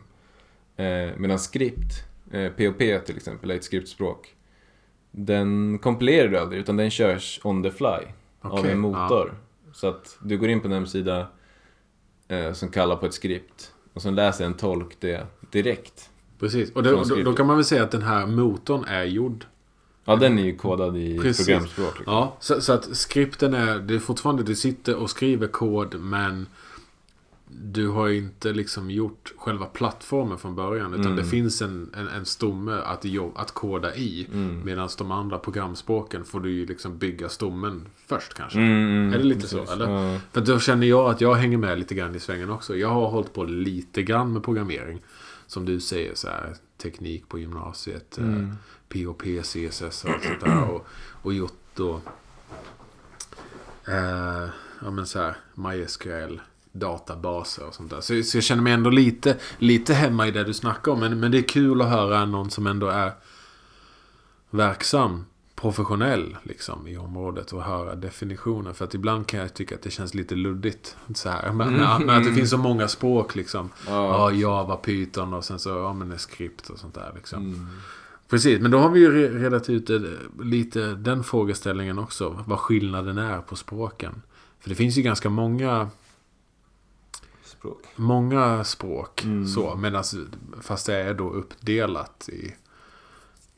Eh, medan skript, eh, POP till exempel, är ett skriptspråk. Den kompilerar du aldrig utan den körs on the fly. av Okej, en motor. Så att du går in på en hemsida eh, som kallar på ett skript. Och sen läser en tolk det direkt. Precis. Och, det, och då, då kan man väl säga att den här motorn är gjord. Ja, den är ju kodad i Precis. programspråk. Liksom. Ja, så, så att skripten är... Det är fortfarande... Du sitter och skriver kod men... Du har ju inte liksom gjort själva plattformen från början. Utan Mm. det finns en, en, en stomme att, jobb, att koda i. Mm. Medan de andra programspråken får du ju liksom bygga stommen först kanske. Mm, mm, Är det lite precis. så, eller? Ja. För då känner jag att jag hänger med lite grann i svängen också. Jag har hållit på lite grann med programmering. Som du säger, så här, teknik på gymnasiet. eh, Mm. POP, CSS och sånt där. Och, och gjort då... Eh, ja men så här, MySQL databaser och sånt där. Så, så jag känner mig ändå lite, lite hemma i det du snackar om. Men, men det är kul att höra någon som ändå är verksam, professionell liksom i området och höra definitioner. För att ibland kan jag tycka att det känns lite luddigt. Så här. Men, men, men att det finns så många språk liksom. Ja, Ja. Java, Python och sen så ja, men skript och sånt där liksom. Mm. Precis, men då har vi ju re- redat ut eh, lite den frågeställningen också. Vad skillnaden är på språken. För det finns ju ganska många, Språk. många språk. Mm. Så, medan, fast det är då uppdelat i,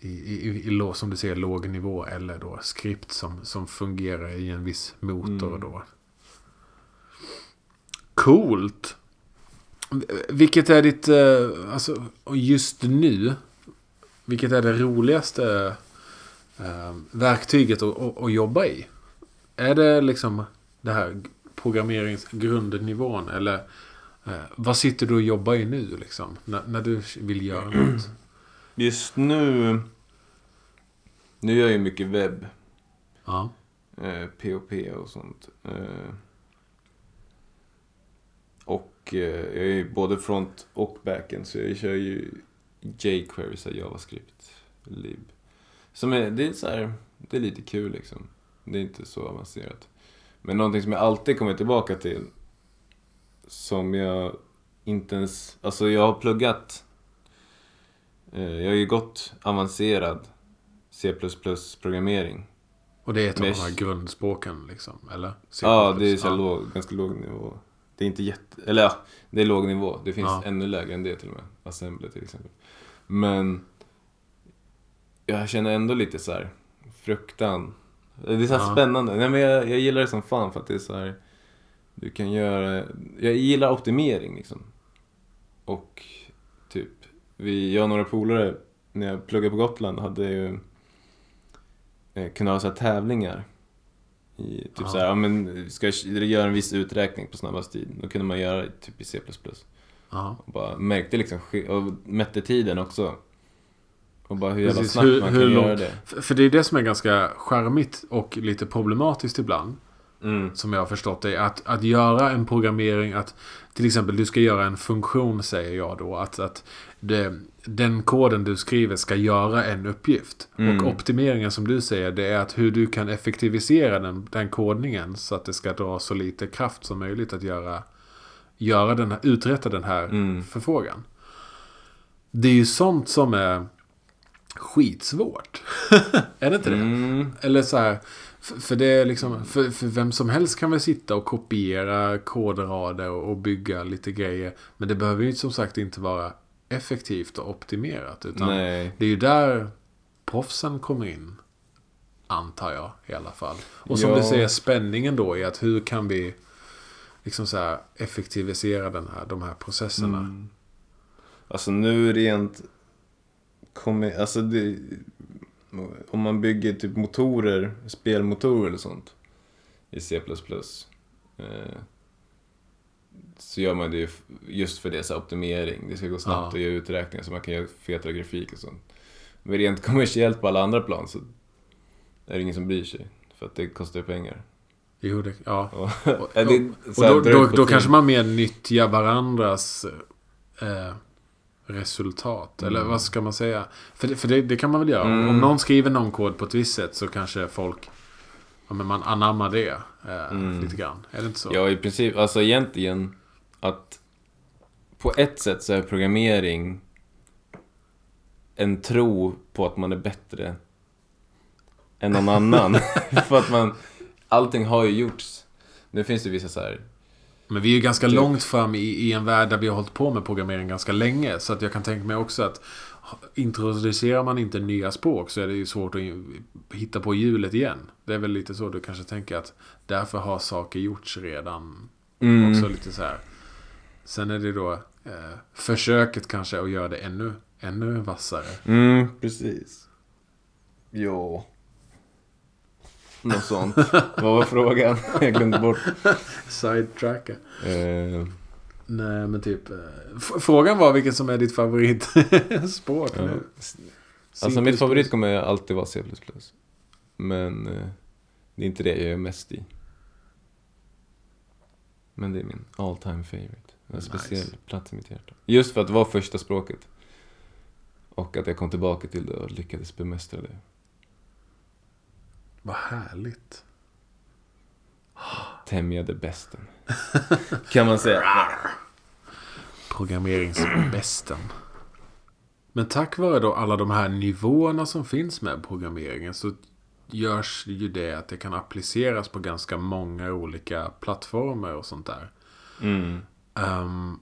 i, i, i, som du säger, låg nivå. Eller då skript som, som fungerar i en viss motor Mm. då. Coolt! Vilket är ditt, eh, alltså just nu, vilket är det roligaste eh, verktyget att, jobba i? Är det liksom det här programmeringsgrundnivån eller vad sitter du och jobbar i nu liksom? När, när du vill göra något? Just nu... Nu gör jag ju mycket webb. Ja. Eh, POP och sånt. Eh, och eh, jag är ju både front och backend så jag kör ju jQuery, så JavaScript, lib. Som är, det är så här, det är lite kul liksom. Det är inte så avancerat. Men någonting som jag alltid kommer tillbaka till. Som jag inte ens, alltså jag har pluggat. Eh, jag har ju gått avancerad C++-programmering. Och det är ett av de här grundspråken liksom? Eller? Ja, det är så låg, ganska låg nivå. Det är inte jätte... Eller ja, det är låg nivå. Det finns Ja. ännu lägre än det till och med. Assembly till exempel. Men... Jag känner ändå lite så här fruktan. Det är så Ja. spännande. Nej, men jag, jag gillar det som fan för att det är så här... Du kan göra... Jag gillar optimering liksom. Och typ... Vi, jag och några polare, när jag pluggade på Gotland, hade ju... Eh, kunnat ha så här tävlingar. I, typ Ja. så här, ja men ska jag göra en viss uträkning på snabbast tid. Då kunde man göra typ i C++. Ja. Och bara märkte liksom, och mätte tiden också. Och bara hur jävla snabbt hur- man hur kan långt- göra det. För, för det är det som är ganska charmigt och lite problematiskt ibland. Mm. Som jag har förstått det. Att, att göra en programmering. Att till exempel du ska göra en funktion säger jag då. Att, att det, den koden du skriver ska göra en uppgift. Mm. Och optimeringen som du säger. Det är att hur du kan effektivisera den, den kodningen. Så att det ska dra så lite kraft som möjligt att göra, göra den här, uträtta den här Mm. förfrågan. Det är ju sånt som är skitsvårt. är det inte det? Mm. Eller så här. För, för det är liksom, för, för vem som helst kan väl sitta och kopiera kodrader och, och bygga lite grejer. Men det behöver ju som sagt inte vara effektivt och optimerat. Utan Nej. det är ju där proffsen kommer in. Antar jag i alla fall. Och som Ja. du säger, spänningen då är att hur kan vi liksom så här effektivisera den här, de här processerna. Mm. Alltså nu rent... Kommer, alltså det, om man bygger typ motorer, spelmotorer eller sånt i C++. Eh, så gör man det just för det, så optimering. Det ska gå snabbt Ja. att göra uträkningar så man kan göra fetare grafik och sånt. Men rent kommersiellt på alla andra plan så är det ingen som bryr sig. För att det kostar ju pengar. Jo, det, ja. Och, Och, och här, då, då, då kanske man mer nyttjar varandras eh, resultat. Eller vad ska man säga? För, det, för det, det kan man väl göra. Om- Om Mm. någon skriver någon kod på ett visst sätt så kanske folk ja, men man anammar det eh, Mm. lite grann. Är det inte så? Ja, i princip. Alltså egentligen att på ett sätt så är programmering en tro på att man är bättre än någon annan. För att man, allting har ju gjorts. Nu finns det vissa så här, Men vi är ju ganska Typ. långt fram i, i en värld där vi har hållit på med programmering ganska länge. Så att jag kan tänka mig också att introducerar man inte nya språk så är det ju svårt att hitta på hjulet igen. Det är väl lite så du kanske tänker att därför har saker gjorts redan. Mm. Också lite så här. Sen är det då eh, försöket kanske att göra det ännu, ännu vassare. Mm, precis. Jo. Något sånt. Vad var frågan? Jag glömde bort. Sidetracka. Eh, Nej men typ. eh, frågan var vilket som är ditt favoritspråk ja. nu. Alltså mitt favorit kommer alltid vara C++. Men eh, det är inte det jag är mest i. Men det är min all time favorite. En Nice. speciell plats i mitt hjärta. Just för att det var första språket. Och att jag kom tillbaka till det och lyckades bemästra det. Vad härligt. Tämjade bästen. kan man säga. Programmeringsbästen. Men tack vare då alla de här nivåerna som finns med programmeringen så görs ju det att det kan appliceras på ganska många olika plattformar och sånt där. Mm. Ehm,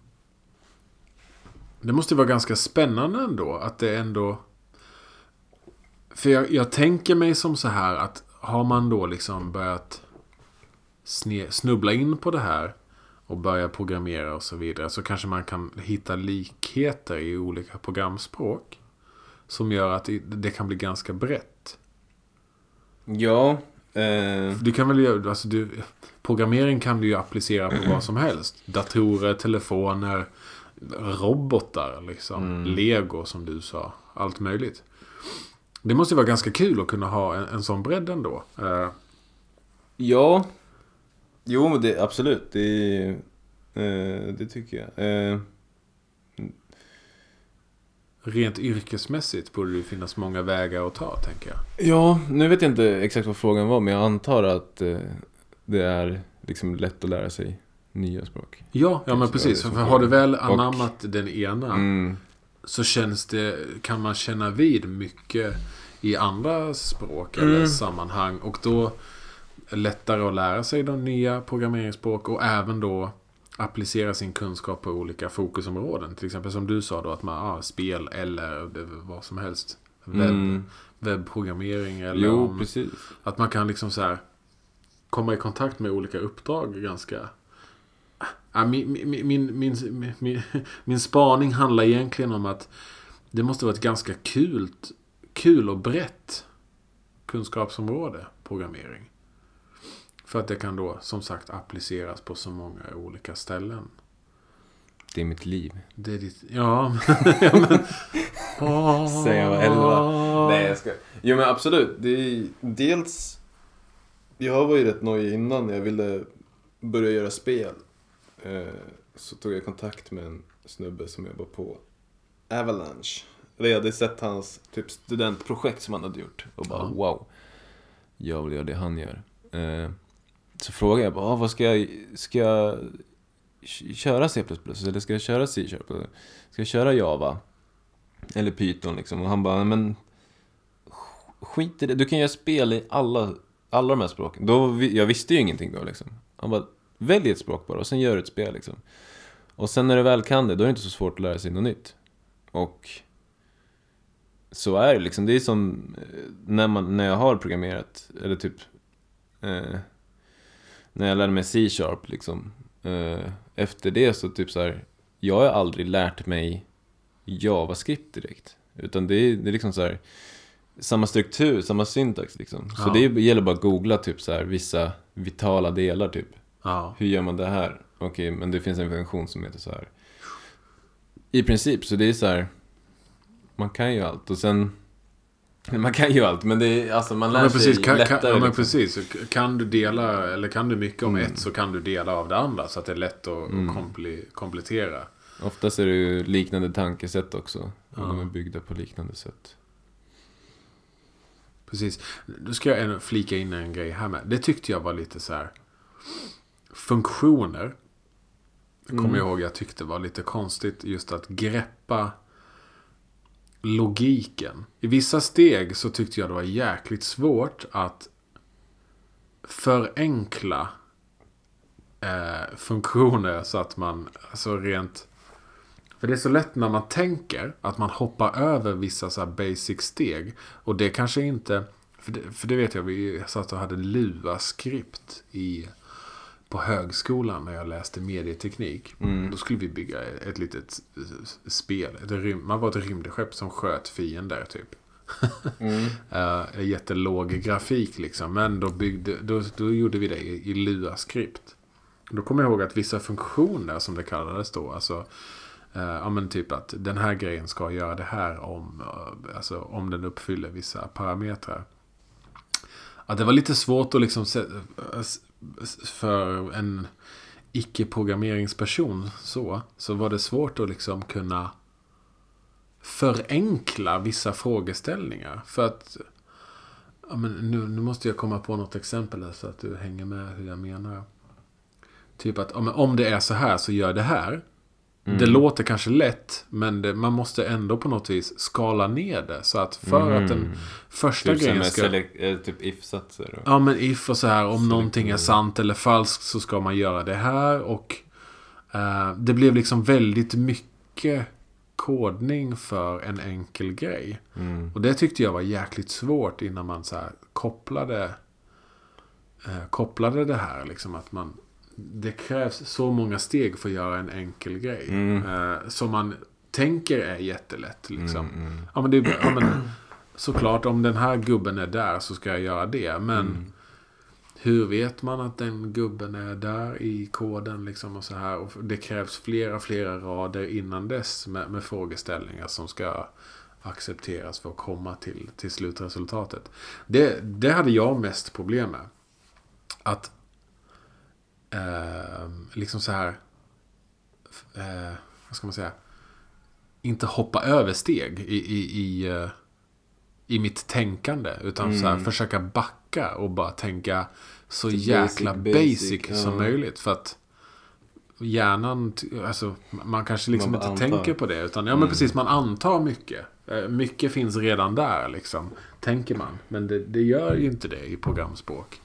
det måste vara ganska spännande ändå att det ändå... För jag, jag tänker mig som så här att har man då liksom börjat snubbla in på det här och börja programmera och så vidare så kanske man kan hitta likheter i olika programspråk. Som gör att det, det kan bli ganska brett. Ja. Eh, Du kan väl göra, alltså du, programmering kan du ju applicera på vad som helst. Datorer, telefoner, robotar liksom. Mm. Lego som du sa. Allt möjligt. Det måste ju vara ganska kul att kunna ha en, en sån bredd ändå. Eh, ja. Jo, det, absolut. Det, eh, det tycker jag. Eh, rent yrkesmässigt borde det finnas många vägar att ta, tänker jag. Ja, nu vet jag inte exakt vad frågan var, men jag antar att eh, det är liksom lätt att lära sig nya språk. Ja, ja men precis. För har du väl Och- anammat den ena Mm. Så känns det, kan man känna vid mycket i andra språk eller Mm. sammanhang. Och då är lättare att lära sig de nya programmeringsspråk och även då applicera sin kunskap på olika fokusområden. Till exempel som du sa då att man, ah, spel eller vad som helst. Webb, Mm. Webbprogrammering eller Jo, om, att man kan liksom så här komma i kontakt med olika uppdrag ganska... Min, min, min, min, min, min spaning handlar egentligen om att det måste vara ett ganska kul, kul och brett kunskapsområde, programmering. För att det kan då som sagt appliceras på så många olika ställen. Det är mitt liv. Det är ditt... Ja, ja men... Säger jag var elva. Nej, jag ska. Jo, men absolut. Det är dels... Jag var ju rätt nojig innan jag ville börja göra spel. Eh, Så tog jag kontakt med en snubbe som jobbar på Avalanche. Eller jag hade sett hans typ studentprojekt som han hade gjort. Och bara Ja. wow. Jag vill göra det han gör. Eh, Så frågade jag bara, "Ah, vad ska jag, ska jag köra C++ eller ska jag köra C-sharp? Eller Ska jag köra Java? Eller Python liksom. Och han bara, men sk- skit i det. Du kan göra spel i alla, alla de här språken. Då, jag visste ju ingenting då liksom. Han bara, välj ett språk bara och sen gör ett spel liksom. Och sen när du väl kan det, då är det inte så svårt att lära sig något nytt. Och så är det liksom. Det är som eh, när, man, när jag har programmerat, eller typ eh, när jag lärde mig C-sharp liksom. Eh, efter det så typ så här, jag har aldrig lärt mig JavaScript direkt. Utan det är, det är liksom så här, samma struktur, samma syntax liksom. Så Ja. det gäller bara att googla typ så här, vissa vitala delar typ. Ja. Hur gör man det här? Okej, men det finns en funktion som heter så här. I princip, så det är så här. Man kan ju allt och sen... Man kan ju allt, men det är, alltså man lär Ja, men precis, sig kan, lättare. kan, ja, men liksom. precis. Kan du dela, eller kan du mycket om Mm. ett så kan du dela av det andra. Så att det är lätt att Mm. kompli, komplettera. Oftast är det ju liknande tankesätt också. Och Ja. de är byggda på liknande sätt. Precis. Nu ska jag flika in en grej här med. Det tyckte jag var lite så här. Funktioner. Kommer Mm. jag ihåg jag tyckte var lite konstigt. Just att greppa logiken. I vissa steg så tyckte jag det var jäkligt svårt att förenkla eh, funktioner så att man, alltså rent... För det är så lätt när man tänker att man hoppar över vissa så här basic steg. Och det kanske inte... För det, för det vet jag, vi satt och hade Lua-skript i, på högskolan när jag läste medieteknik. Mm. Då skulle vi bygga ett litet spel. Ett rym, man var ett rymdskepp som sköt fiender typ. Mm. Uh, jättelåg grafik liksom. Men då, byggde, då, då gjorde vi det i, i Lua-skript. Då kommer jag ihåg att vissa funktioner som det kallades då. Alltså, eh, ja men typ att den här grejen ska göra det här om, eh, alltså, om den uppfyller vissa parametrar. Att det var lite svårt att liksom för en icke-programmeringsperson så, så var det svårt att liksom kunna förenkla vissa frågeställningar. För att ja, men nu, nu måste jag komma på något exempel här så att du hänger med hur jag menar. Typ att om det är så här så gör det här. Mm. Det låter kanske lätt men det, man måste ändå på något vis skala ner det. Så att för att den första Typ grejen ska... eller typ if-satser. Ja men if och så här om någonting är sant eller falskt så ska man göra det här och eh, det blev liksom väldigt mycket kodning för en enkel grej. Mm. Och det tyckte jag var jäkligt svårt innan man så kopplade eh, kopplade det här liksom att man det krävs så många steg för att göra en enkel grej. Mm. Eh, som man tänker är jättelätt liksom. Mm, mm. Ja men, det, ja, men såklart om den här gubben är där så ska jag göra det. Men Mm. hur vet man att den gubben är där i koden liksom och så här. Och det krävs flera, flera rader innan dess med, med frågeställningar som ska accepteras för att komma till, till slutresultatet. Det, det hade jag mest problem med. Att eh, liksom så här eh, vad ska man säga inte hoppa över steg i, i, i, eh, i mitt tänkande. Utan så här, Mm. försöka backa och bara tänka så Basic, jäkla basic, basic, som ja. möjligt. För att hjärnan, alltså man kanske liksom Man inte antar. tänker på det. Utan ja men Mm. precis, man antar mycket. Eh, Mycket finns redan där liksom, tänker man. Men det, det gör ju inte det i programspråk.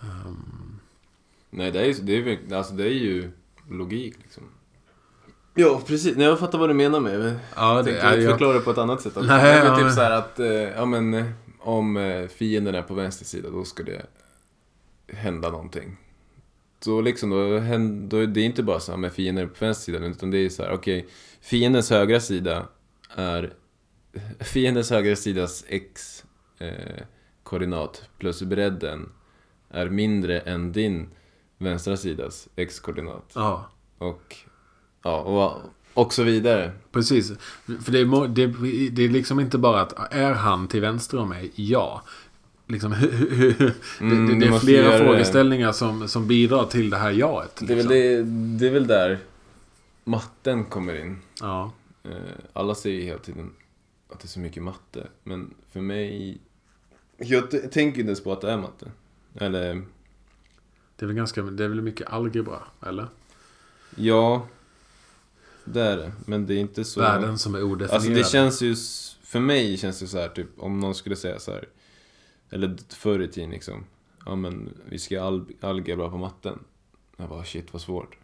Ehm, Nej, det är, ju- det, är, ju- alltså, det är ju logik liksom. Ja, precis. Nej, jag fattar vad du menar med det. ja, Jag det tänkte är jag jag. förklara det på ett annat sätt också. Nej, Nej, men ja, typ men- så här att, eh, ja men eh, om eh, fienden är på vänster sida då ska det hända någonting. Så liksom då, hän- då det är inte bara så här med fienden är på vänster sida utan det är så här, okej, fiendens högra sida är fiendens högra sidas x eh, koordinat plus bredden är mindre än din vänstra sidas x-koordinat. Ja. Och, ja, och, och så vidare. Precis. För det är, det, det är liksom inte bara att är han till vänster om mig? Ja. Liksom, Mm, det, du det är flera det. frågeställningar som, som bidrar till det här jaet. Det är, väl Liksom. det, det är väl där matten kommer in. Ja. Eh, Alla säger ju hela tiden att det är så mycket matte. Men för mig... Jag tänker inte ens på att det är matte. Eller, Det är väl ganska, det är väl mycket algebra, eller? ja... Det är det. Men det är inte så... Värden som är odefinierade. Alltså det känns ju... För mig känns det så här typ om någon skulle säga så här. Eller förr i tiden liksom. Ja men vi ska al algebra på matten. Jag bara shit vad svårt.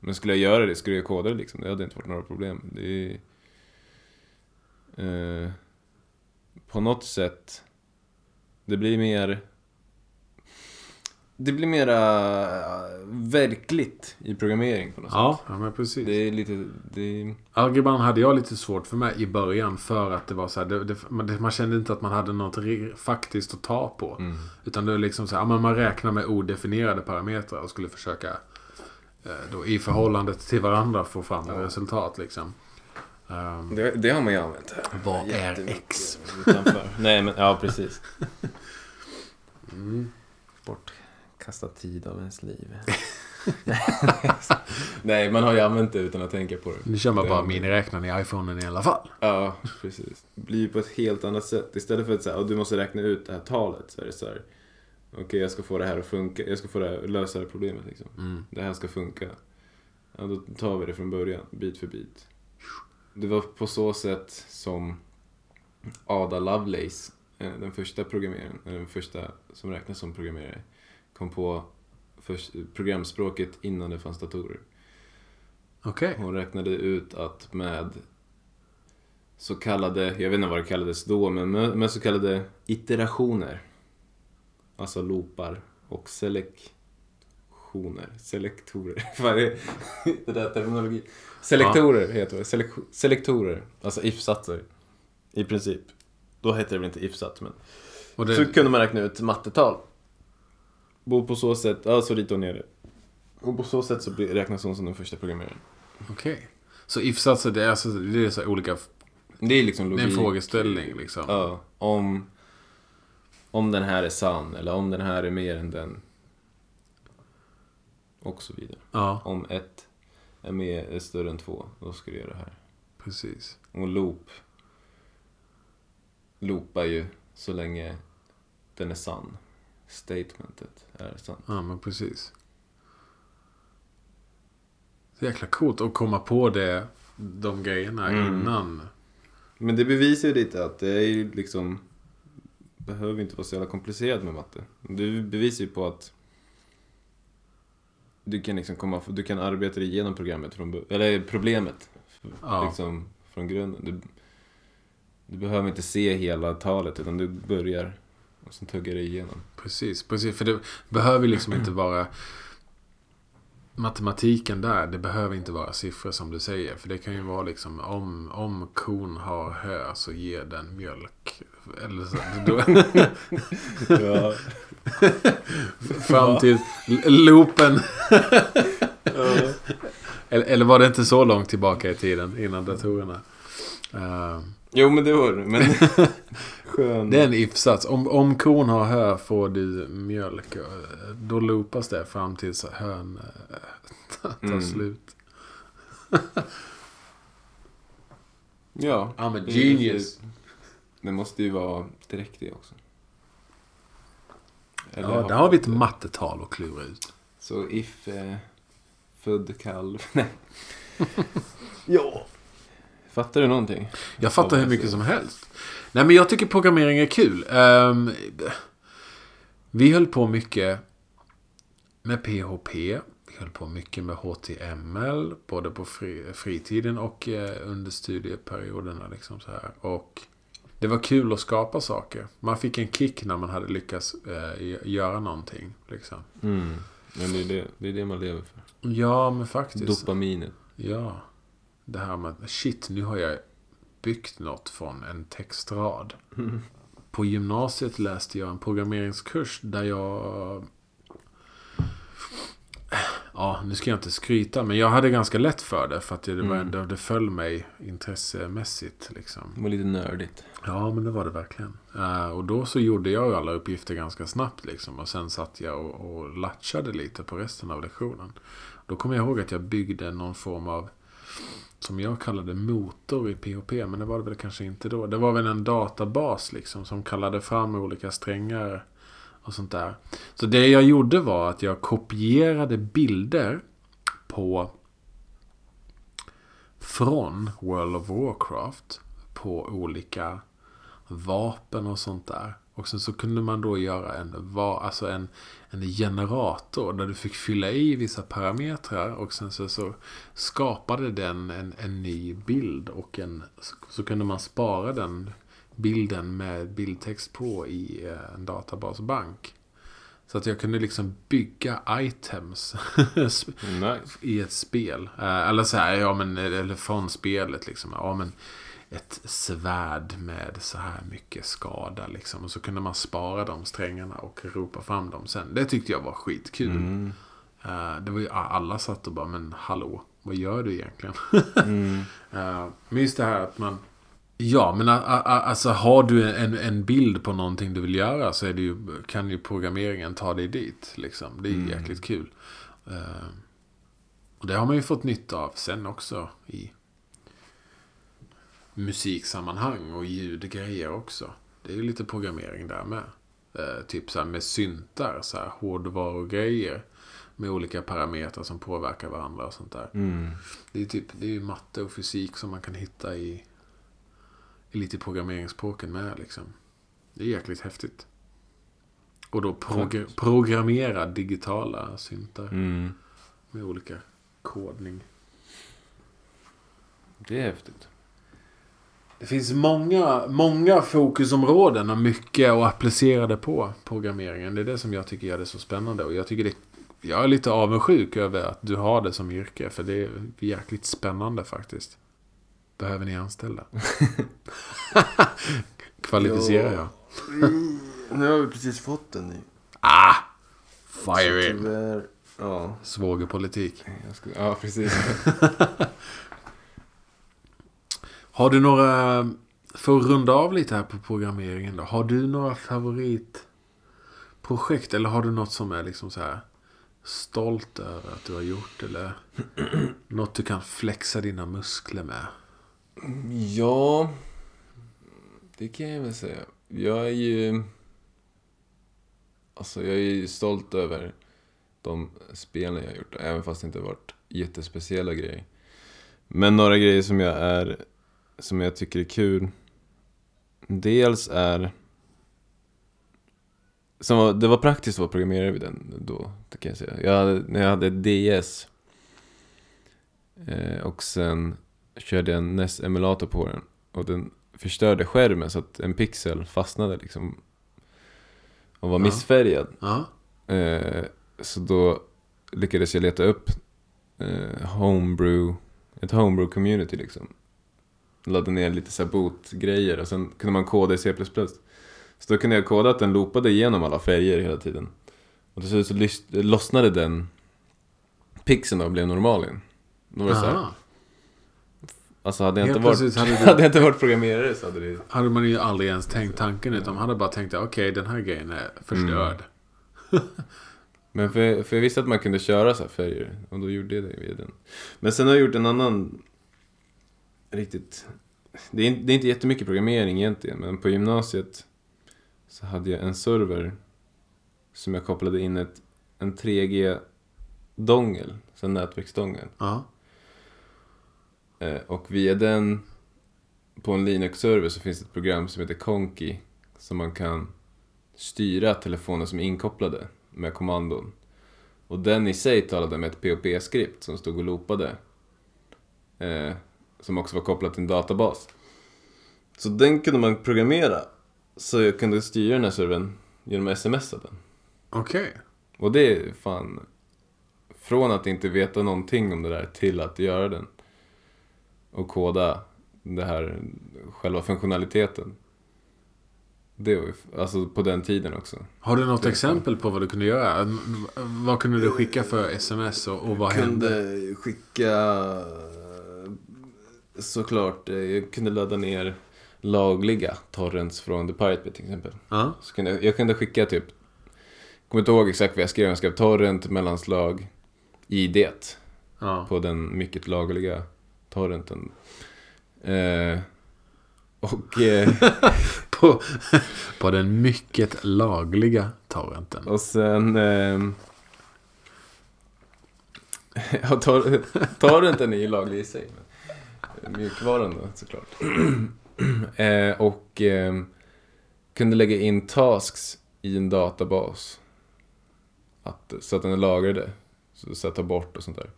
Men skulle jag göra det, skulle jag koda det liksom. Det hade inte varit några problem. Det är... eh, på något sätt, det blir mer det blir mera eh, verkligt i programmering på något sätt. Ja, ja men precis. Det är lite, det, Algebran hade jag lite svårt för mig i början för att det var så här, det, det, man, man kände inte att man hade något faktiskt att ta på. mm. Utan det är liksom så här, ja, men man räknar med odefinierade parametrar och skulle försöka eh, då i förhållande till varandra få fram Ja. resultat liksom. Ehm, det, det har man ju använt här. Vad är X? Nej men, ja precis. mm. Bortkastad tid av ens liv. Nej, man har ju använt det utan att tänka på det. Nu kör man bara miniräknaren i iPhonen i alla fall. Ja, precis. Det blir på ett helt annat sätt. Istället för att säga, du måste räkna ut det här talet, så är det så här. Okej, jag ska få det här att funka. Jag ska få det här, lösa det här problemet liksom. Mm. Det här ska funka. Ja, då tar vi det från början, bit för bit. Det var på så sätt som Ada Lovelace, eh, den första programmeraren, den första som räknas som programmerare, kom på först, programspråket innan det fanns datorer. Okej. Hon räknade ut att med så kallade, jag vet inte vad det kallades då, men med, med så kallade iterationer. Alltså loopar och selektioner. Selektorer. Vad är det? där terminologi. Selektorer heter det. Selek, selektorer. Alltså if-satser. I princip. Då hette det väl inte if-sats, men. Det, Så kunde man räkna ut mattetal. Och på så sätt, ja så ritade hon ner det. Och på så sätt så blir- räknas hon som den första programmeraren. Okej. Så if-satser, det är, alltså, det är så här olika... Det är liksom Det logik. är en frågeställning liksom. Ja, om, om den här är sann eller om den här är mer än den. Och så vidare. Ja, Om ett är, mer, är större än två, då ska du göra det här. precis. Och loop loopar ju så länge den är sann. Statementet är sant. Ja, men precis. Så jäkla coolt att komma på det, de grejerna Mm. innan. Men det bevisar ju lite att det är ju liksom behöver inte vara så jävla komplicerat med matte. Det bevisar ju på att du kan liksom komma, du kan arbeta dig igenom programmet från, eller problemet. Ja. Liksom från grunden. Du, du behöver inte se hela talet utan du börjar och sen tuggar dig igenom. Precis, precis. För det behöver liksom inte vara... Matematiken där, det behöver inte vara siffror som du säger. För det kan ju vara liksom om, om kon har hö så ger den mjölk. Eller så, då, Ja. fram till loopen. Eller, eller var det inte så långt tillbaka i tiden innan datorerna? Eh, Jo men det var det. Men skön. det är en if-sats. Om, om kon har hö får du mjölk. Då loopas det fram tills hön eh, tar Mm. slut. Ja. I'm a Det- genius. Det måste ju vara direkt det också. Eller Ja, där har vi ett mattetal att klura ut. Så if eh, född kalv. Nej. ja. Fattar du någonting? Jag fattar hur mycket som helst. Nej, men jag tycker programmering är kul. Ehm, vi höll på mycket med PHP. Vi höll på mycket med HTML. Både på fri, fritiden och eh, under studieperioderna. Liksom så här. Och det var kul att skapa saker. Man fick en kick när man hade lyckats eh, göra någonting. Liksom. Mm. Men det är det, det är det man lever för. Ja, men faktiskt. Dopaminet. Ja. Det här med att shit, nu har jag byggt något från en textrad. På gymnasiet läste jag en programmeringskurs där jag... Ja, nu ska jag inte skryta, men jag hade ganska lätt för det. För att det, var Mm. det föll mig intressemässigt. Liksom. Det var lite nördigt. Ja, men det var det verkligen. Eh, och då så gjorde jag alla uppgifter ganska snabbt. Liksom, och sen satt jag och, och latchade lite på resten av lektionen. Då kommer jag ihåg att jag byggde någon form av, som jag kallade motor i PHP. Men det var det väl kanske inte då. Det var väl en databas liksom, som kallade fram olika strängar och sånt där. Så det jag gjorde var att jag kopierade bilder på från World of Warcraft på olika vapen och sånt där. Och sen så kunde man då göra en, alltså en, en generator där du fick fylla i vissa parametrar och sen så, så skapade den en, en ny bild och en, så kunde man spara den bilden med bildtext på i eh, en databasbank. Så att jag kunde liksom bygga items Nice. i ett spel. Eh, eller så här, ja men, eller från spelet liksom. Ja men, ett svärd med så här mycket skada liksom. Och så kunde man spara de strängarna och ropa fram dem sen. Det tyckte jag var skitkul. Mm. Eh, det var ju, alla satt och bara, men hallå, vad gör du egentligen? Mm. Eh, Men just det här att man... Ja, men alltså har du en, en bild på någonting du vill göra så är det ju, kan ju programmeringen ta dig dit. Liksom. Det är Mm. jäkligt kul. Eh, Och det har man ju fått nytta av sen också i musiksammanhang och ljudgrejer också. Det är ju lite programmering där med. Eh, typ så här med syntar, så här hårdvarugrejer. Med olika parametrar som påverkar varandra och sånt där. Mm. Det är, typ, det är ju matte och fysik som man kan hitta i, i lite programmeringsspråken med. Liksom. Det är jäkligt häftigt. Och då progr- programmera digitala syntar Mm. med olika kodning. Det är häftigt. Det finns många, många fokusområden och mycket att applicera det på programmeringen. Det är det som jag tycker gör det så spännande. Och jag tycker det jag är lite avundsjuk över att du har det som yrke. För det är jäkligt spännande faktiskt. Behöver ni anställda? Kvalificerar jag? Nu har vi precis fått en ny. Ah! Fire in! Ja, Svågerpolitik. ja precis. Har du några... För att runda av lite här på programmeringen då. Har du några favoritprojekt? Eller har du något som är liksom så här stolt över att du har gjort? Eller något du kan flexa dina muskler med? Ja, det kan jag väl säga. Jag är ju... Alltså jag är ju stolt över de spelen jag har gjort. Även fast det inte har varit jättespeciella grejer. Men några grejer som jag är... Som jag tycker är kul. Dels är... Som var, det var praktiskt att vara programmerare vid den då, det kan jag säga. Jag hade, när jag hade DS. Eh, och sen körde jag en NES-emulator på den. Och den förstörde skärmen så att en pixel fastnade liksom. Och var Ja. missfärgad. Ja. Eh, så då lyckades jag leta upp eh, homebrew, ett homebrew community liksom. Laddade ner lite så boot-grejer och sen kunde man koda i C++. Så då kunde jag koda att den loopade igenom alla färger hela tiden. Och till slut så lossnade den pixeln och blev normal igen. Då var det så här, alltså hade jag, inte varit, hade du- hade jag inte varit programmerare så hade det Hade man ju aldrig ens tänkt tanken. Utan man hade bara tänkt okej den här grejen är förstörd. Men för, för jag visste att man kunde köra så här färger och då gjorde jag det via den. Men sen har jag gjort en annan riktigt... Det är, inte- det är inte jättemycket programmering egentligen men på gymnasiet så hade jag en server som jag kopplade in ett, en 3G-dongel, så en nätverksdongel. Ja. Eh, och via den, på en Linux-server så finns det ett program som heter Conky som man kan styra telefoner som är inkopplade med kommandon. Och den i sig talade med ett POP-skript som stod och loopade. Eh, som också var kopplat till en databas. Så den kunde man programmera. Så jag kunde styra den här servern genom att smsa den. Okej. Och det är fan... Från att inte veta någonting om det där till att göra den. Och koda det här, själva funktionaliteten. Det var ju, alltså på den tiden också. Har du något Det exempel på vad du kunde göra? Vad kunde du skicka för sms och, och vad hände? kunde skicka såklart, eh, jag kunde ladda ner lagliga torrents från The Pirate Bay till exempel. Ja. Så kunde, jag- jag kunde skicka typ, kommer inte ihåg exakt vad jag skrev, jag skrev torrent mellanslag i det ja. på den mycket lagliga torrenten. Eh, och, eh, På, på den mycket lagliga torrenten. och sen... ehm, ja, tor, torrenten är ju laglig i sig. Mjukvaran då, såklart. eh, och ehm, kunde lägga in tasks i en databas. Att, så att den lagrade. Så, så att ta bort och sånt där.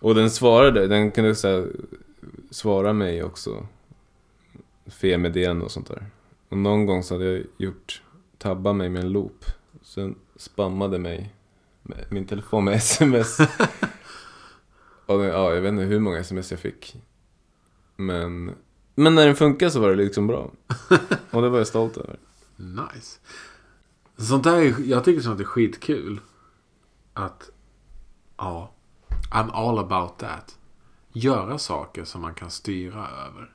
Och den svarade, den kunde så här, svara mig också. Felmeddelanden och sånt där. Och någon gång så hade jag gjort, tabbat mig med en loop. Sen spammade mig med min telefon med sms. och ja, jag vet inte hur många sms jag fick. Men, men när den funkar så var det liksom bra. Och det var jag stolt över. Nice. Sånt där är, jag tycker sånt är skitkul. Att, ja, I'm all about that. Göra saker som man kan styra över.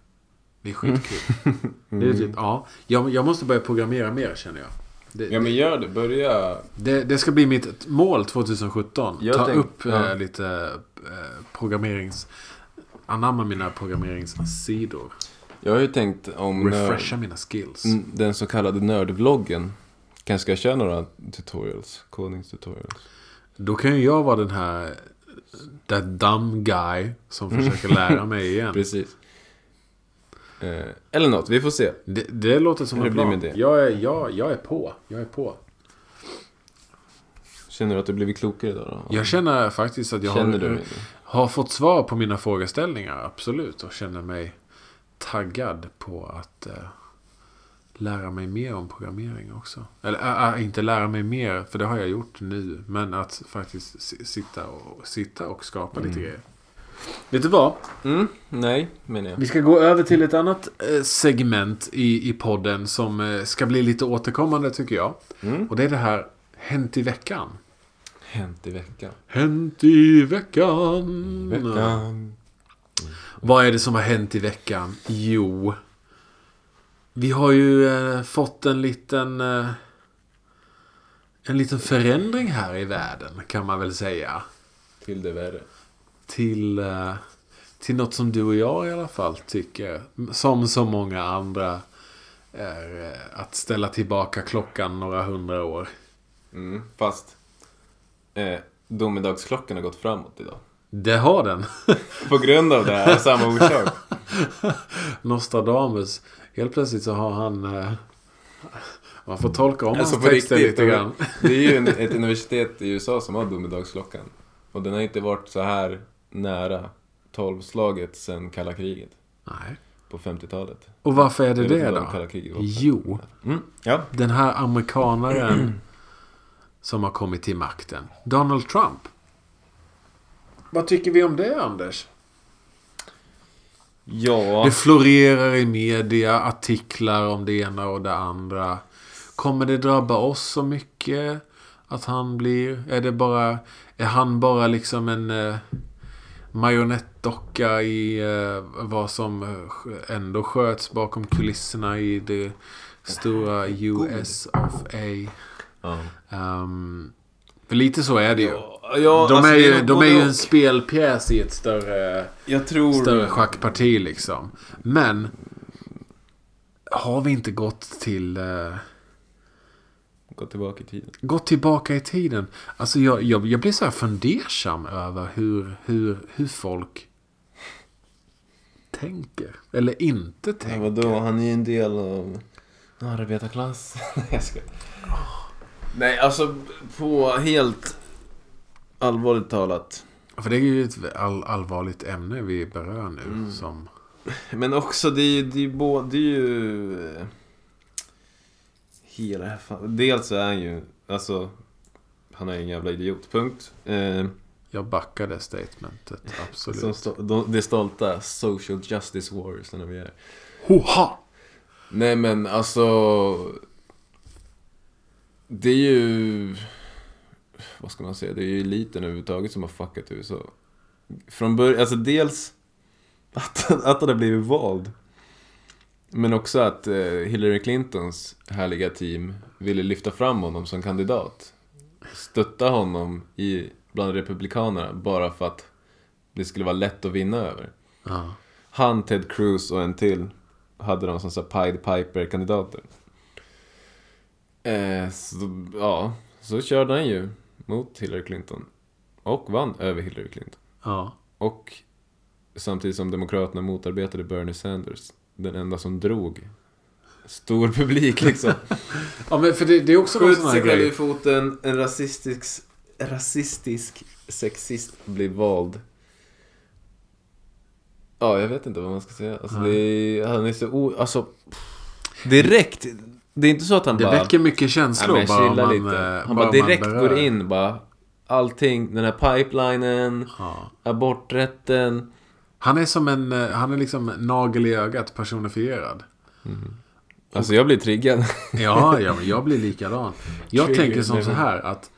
Det är skitkul. Det är typ, ja, jag, jag måste börja programmera mer känner jag. Det, Ja men gör det, börja. det, det ska bli mitt mål 2017. Jag Ta tänk- upp ja. eh, lite eh, programmerings... Anamma mina programmeringssidor. Jag har ju tänkt om Refresha mina skills. nörd, den så kallade nördvloggen. Kanske ska jag köra några tutorials, kodningstutorials. Då kan ju jag vara den här... That dumb guy som försöker lära mig igen. Precis. Eh, eller något, vi får se. Det, det låter som Hur en plan. med det? Jag är, jag, jag är på. Jag är på. Känner du att du blivit klokare idag då? Jag känner faktiskt att jag Känner har, du? Har fått svar på mina frågeställningar. Absolut. Och känner mig taggad på att eh, lära mig mer om programmering också. Eller äh, inte lära mig mer, för det har jag gjort nu. Men att faktiskt si- sitta och, sitta och skapa lite grejer. Vet du vad? Mm, nej, menar jag. Vi ska gå över till ett annat segment i, i podden som ska bli lite återkommande tycker jag. Mm. Och det är det här Hänt i veckan. Hänt i veckan. Hänt i veckan. Veckan. Vad är det som har hänt i veckan? Jo. Vi har ju eh, fått en liten... Eh, en liten förändring här i världen kan man väl säga. Till det värre. Till, eh, till något som du och jag i alla fall tycker, som så många andra, är eh, att ställa tillbaka klockan några hundra år. Mm, fast eh, domedagsklockan har gått framåt idag. Det har den. På grund av det här, samma orsak. Nostradamus. Helt plötsligt så har han... Eh, man får tolka om Alltså hans texter riktigt. lite grann. Det är ju en, ett universitet i USA som har domedagsklockan. Och den har inte varit så här nära tolvslaget sedan kalla kriget. Nej. På 50-talet. Och varför är det Eller det då. Jo, Mm, ja. den här amerikanaren som har kommit till makten. Donald Trump. Vad tycker vi om det, Anders? Ja. Det florerar i media artiklar om det ena och det andra. Kommer det drabba oss så mycket att han blir... Är det bara... Är han bara liksom en eh, marionettdocka i eh, vad som ändå sköts bakom kulisserna i det stora US of A? Ja. Ehm, för lite så är det ju. ja De alltså, är ju, de är ju en spelpjäs i ett större Jag tror... större schackparti liksom. Men har vi inte gått till... Eh, Gå tillbaka i tiden. gått tillbaka i tiden? Alltså jag, jag, jag blir så här fundersam över hur, hur, hur folk tänker. Eller inte Ja, tänker. vadå? Han är ju en del av arbetarklass. Nej, jag ska. Nej, alltså på helt allvarligt talat. För det är ju ett all, allvarligt ämne vi berör nu. Mm. Som, Men också det är ju, det är ju, både, det är ju Hela fan. Dels så är han ju, alltså Han är en jävla idiot, punkt. Eh, jag backar det statementet, absolut. stå, de, det stolta social justice warriors när vi är. Hoha! Nej men alltså Det är ju Vad ska man säga? Det är ju eliten överhuvudtaget som har fuckat USA Från början, alltså dels att, att han har blivit vald Men också att eh, Hillary Clintons härliga team ville lyfta fram honom som kandidat Stötta honom i, bland republikanerna bara för att det skulle vara lätt att vinna över Ja. han, Ted Cruz och en till hade de som så Pied Piper-kandidater. Eh, så, ja, så körde han ju mot Hillary Clinton. Och vann över Hillary Clinton. ja. Och samtidigt som Demokraterna motarbetade Bernie Sanders. Den enda som drog stor publik liksom. Ja, men för det, det är också någon Skjuts sån här grej. i foten, en rasistisk, rasistisk sexist blir vald. Ja, jag vet inte vad man ska säga. Alltså, det är, han är så o... Alltså, direkt. Det är inte så att han Det bara... väcker mycket Ja, känslor men bara man, lite. eh, Han bara man direkt går in bara. Allting, den här pipelinen, Ja. aborträtten. Han är som en, eh, han är liksom nagel i ögat personifierad. Alltså jag blir triggad. Ja, ja men jag blir likadan. Jag Trigger tänker som så här att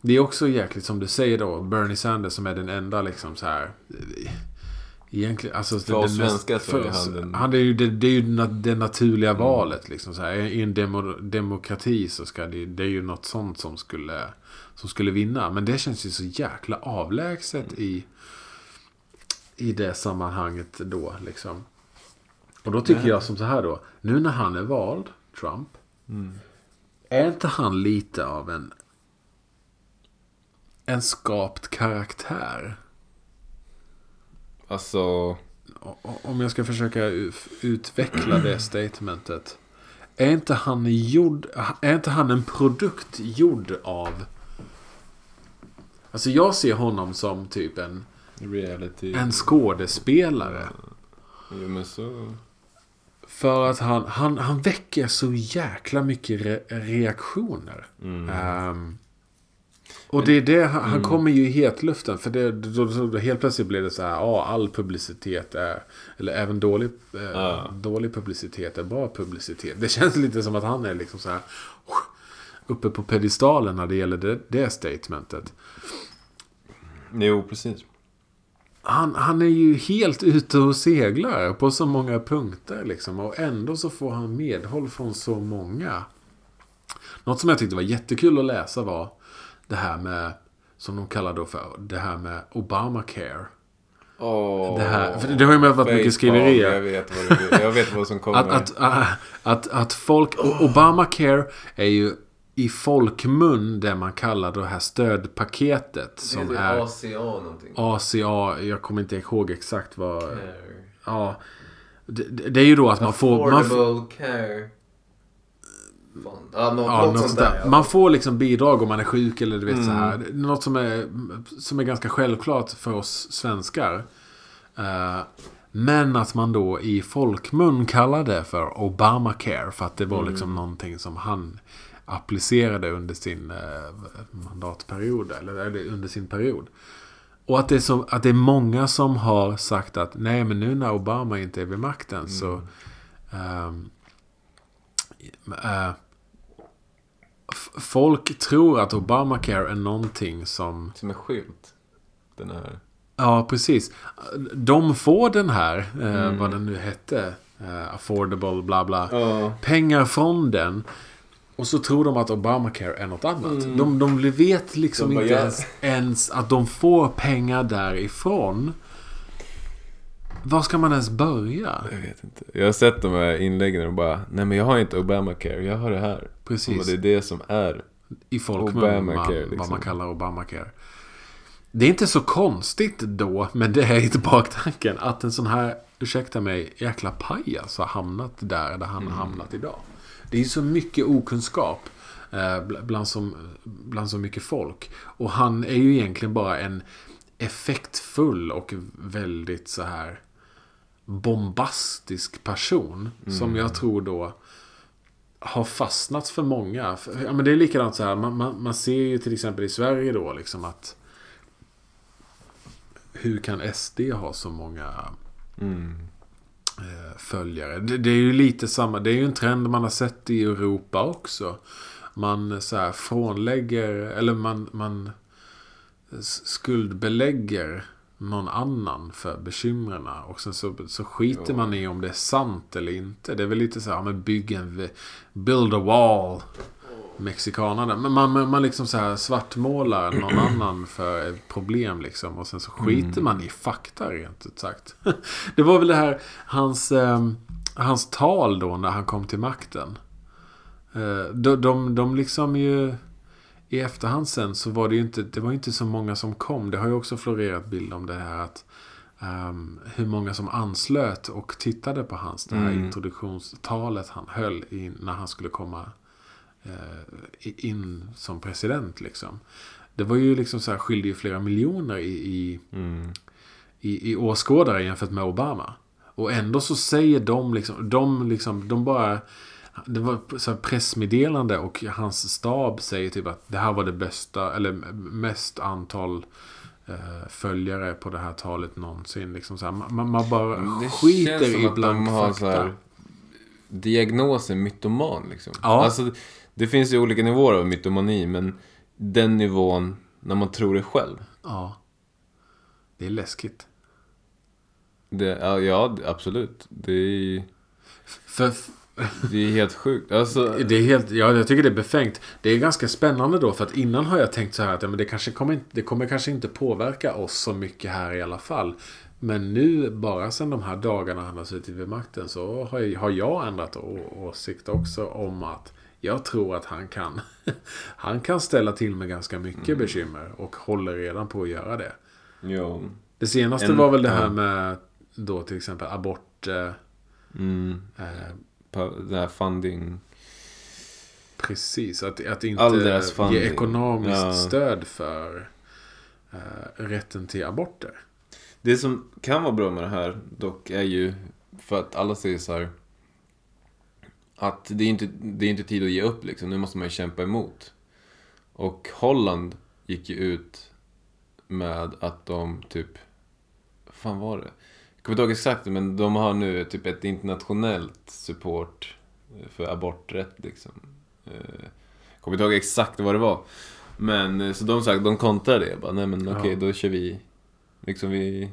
det är också jäkligt som du säger då, Bernie Sanders som är den enda liksom så här. Egentligen, alltså För oss den svenskar så är han den- han är ju, det, det är ju det naturliga valet liksom så här. I en demo, demokrati så ska det, det är ju något sånt som skulle, som skulle vinna. Men det känns ju så jäkla avlägset i, i det sammanhanget då liksom. Och då tycker jag som så här då. Nu när han är vald, Trump. Är inte han lite av en en skapt karaktär? Alltså... Om jag ska försöka utveckla det statementet. Är inte han gjord, är inte han en produkt gjord av... Alltså jag ser honom som typ en, Reality. en skådespelare. Jo, men så... För att han, han, han väcker så jäkla mycket re reaktioner. Mm. Ehm, och det är det, han, han kommer ju i hetluften. För det, då, då, då helt plötsligt blir det så här, ja all publicitet är, eller även dålig, eh, Ja. dålig publicitet är bra publicitet. Det känns lite som att han är liksom så här, uppe på pedestalen när det gäller det, det statementet. Jo, precis. Han, han är ju helt ute och seglar på så många punkter liksom. Och ändå så får han medhåll från så många. Något som jag tyckte var jättekul att läsa var det här med, som de kallar då för, det här med Obamacare. Oh, Det här- för det har ju med varit mycket skriverier. Jag vet vad, jag vet vad som kommer. Att, att, att, att folk, Obamacare är ju i folkmun det man kallar det här stödpaketet. Som är ACA någonting. ACA, jag kommer inte ihåg exakt vad... Ja. Det, det det är ju då att man får... Man, får- Affordable care. Ja, något, ja, något sånt där. där. Man får liksom bidrag om man är sjuk eller du vet så Mm. här. Något som är, som är ganska självklart för oss svenskar. Eh, men att man då i folkmun kallar det för Obamacare. För att det var Mm. liksom någonting som han applicerade under sin eh, mandatperiod. Eller, eller under sin period. Och att det, är så, att det är många som har sagt att nej men nu när Obama inte är vid makten så... ehm, eh, folk tror att Obamacare är någonting som... Som är skymt. Den här. Ja, precis. De får den här, eh, vad den nu hette, eh, affordable bla bla. Ja. Pengar från den. Och så tror de att Obamacare är något annat. De, de vet liksom De bara, inte ja. ens, ens att de får pengar därifrån. Var ska man ens börja? Jag vet inte. Jag har sett de här inläggen och bara, nej men jag har inte Obamacare, jag har det här. Precis. Och det är det som är. I folkmun, Obamacare, man, vad liksom. man kallar Obamacare. Det är inte så konstigt då, men det är i baktanken att en sån här, ursäkta mig, jäkla pajas har hamnat där, där han har hamnat idag. Det är så mycket okunskap eh, bl- bland, så, bland så mycket folk. Och han är ju egentligen bara en effektfull och väldigt så här bombastisk person. Som jag tror då har fastnat för många. Ja, men det är likadant så här. Man, man, man ser ju till exempel i Sverige då liksom att hur kan SD ha så många Mm. eh, följare? Det, det är ju lite samma. Det är ju en trend man har sett i Europa också. Man så här frånlägger, eller man, man skuldbelägger någon annan för bekymren. Och sen så, så skiter Ja. man i om det är sant eller inte. Det är väl lite så här, men bygg en, build a wall. Mexikanerna. Men man, man, man liksom så här svartmålar någon annan för ett problem liksom. Och sen så skiter man i fakta rent ut sagt. Det var väl det här, hans, ehm, hans tal då när han kom till makten. Eh, de, de, de liksom ju... I efterhand sen så var det ju inte, det var inte så många som kom. Det har ju också florerat bild om det här att, ehm, hur många som anslöt och tittade på hans det här Mm. introduktionstalet han höll i, när han skulle komma i- in som president. Liksom. Det var ju liksom så här, skilde ju flera miljoner i, i, Mm. i, i åskådare jämfört med Obama. Och ändå så säger de liksom, de liksom, de bara... Det var så pressmeddelande och hans stab säger typ att det här var det bästa, eller mest antal eh, följare på det här talet någonsin. Liksom så här, man, man bara Det skiter i blank fakta. diagnosen mytoman liksom. Ja. Alltså, det finns ju olika nivåer av mytomani, men den nivån när man tror det själv. Ja. Det är läskigt. Det, ja, absolut. Det är, För det är helt sjukt. Alltså, Det är helt, ja, jag tycker det är befängt. Det är ganska spännande då för att innan har jag tänkt så här att ja, men det, kanske kommer, det kommer kanske inte påverka oss så mycket här i alla fall. Men nu, bara sedan de här dagarna han har suttit vid makten så har jag, har jag ändrat åsikt också om att jag tror att han kan, han kan ställa till med ganska mycket bekymmer och håller redan på att göra det. ja. Det senaste En- var väl det här med då till exempel abort... Eh, Mm, eh, det här funding. Precis, att, att inte ge ekonomiskt Ja. stöd för eh, rätten till aborter. Det som kan vara bra med det här dock är ju för att alla säger så här att det är inte, det är inte tid att ge upp liksom. Nu måste man ju kämpa emot. Och Holland gick ju ut med att de typ... Fan var det? Jag kommer inte ihåg exakt men de har nu typ ett internationellt support för aborträtt liksom. Eh, Jag kommer inte ihåg exakt vad det var. Men eh, så de sagt, de kontrade det. Bara, nej men okej, Ja. då kör vi. Liksom vi...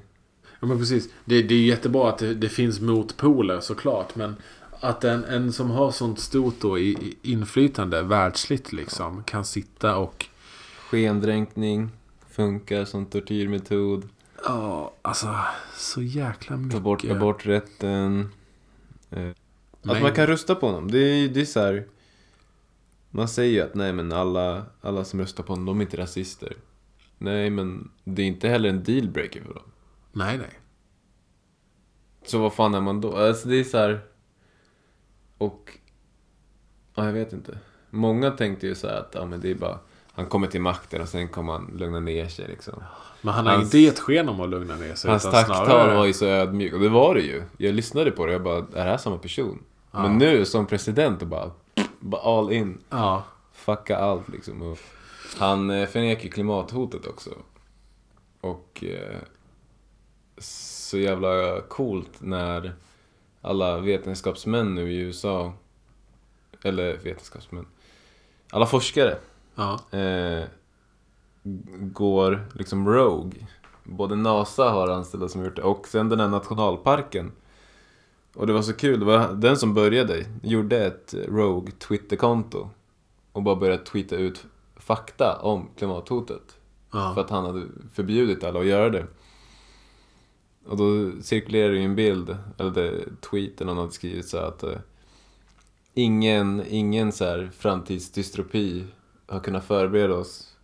Ja men precis. Det, det är jättebra att det, det finns motpoler såklart. Men att en, en som har sånt stort då i, i inflytande världsligt liksom kan sitta och... Skendränkning funkar som tortyrmetod. Ja, alltså så jäkla mycket. Ta bort aborträtten. Eh, Att Men- man kan rösta på honom. Det är, det är så här. Man säger ju att nej men alla, alla som röstar på honom, de är inte rasister. Nej men det är inte heller en dealbreaker för dem. Nej, nej. Så vad fan är man då? Alltså det är så här. Och... Ja, jag vet inte. Många tänkte ju så här att ja, men det är bara... Han kommer till makten och sen kommer han lugna ner sig liksom. Men han har Hans- inte gett sken om att lugna ner sig. Hans tacktal snarare- var ju så ödmjuk. Och det var det ju. Jag lyssnade på det och jag bara, är det här samma person? Ja. Men nu som president och bara, bara all in. Ja. Fucka allt liksom. Och han eh, förnekar klimathotet också. Och eh, så jävla coolt när alla vetenskapsmän nu i USA, eller vetenskapsmän, alla forskare Ja. eh, går liksom rogue. Både NASA har anställda som gjort det och sen den här nationalparken. Och det var så kul, det var den som började, gjorde ett rogue Twitterkonto. Och bara började tweeta ut fakta om klimathotet. Ja. För att han hade förbjudit alla att göra det. Och då cirkulerade ju en bild, eller det, tweeten någon hade skrivit så att eh, ingen, ingen så här framtidsdystropi har kunnat förbereda oss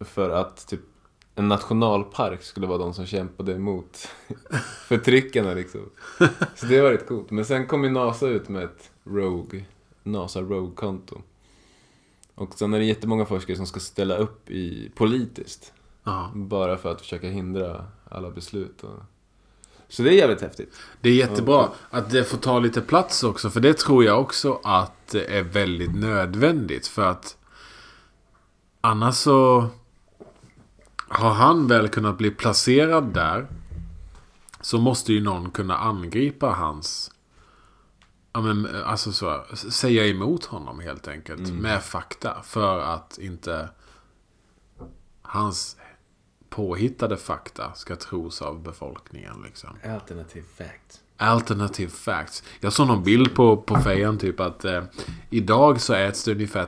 för att typ en nationalpark skulle vara de som kämpade emot förtryckarna liksom. Så det var rätt coolt. Men sen kom ju NASA ut med ett Rogue, NASA Rogue-konto. Och sen är det jättemånga forskare som ska ställa upp i politiskt. ja. Bara för att försöka hindra alla beslut. Och... Så det är jävligt häftigt. Det är jättebra att det får ta lite plats också. För det tror jag också att det är väldigt nödvändigt. För att annars så har han väl kunnat bli placerad där. Så måste ju någon kunna angripa hans... Ja, men, alltså så, säga emot honom helt enkelt. Med fakta. För att inte hans påhittade fakta ska tros av befolkningen. Liksom. Alternative fact. Alternative facts. Jag såg någon bild på, på fejan typ att eh, idag så äts det ungefär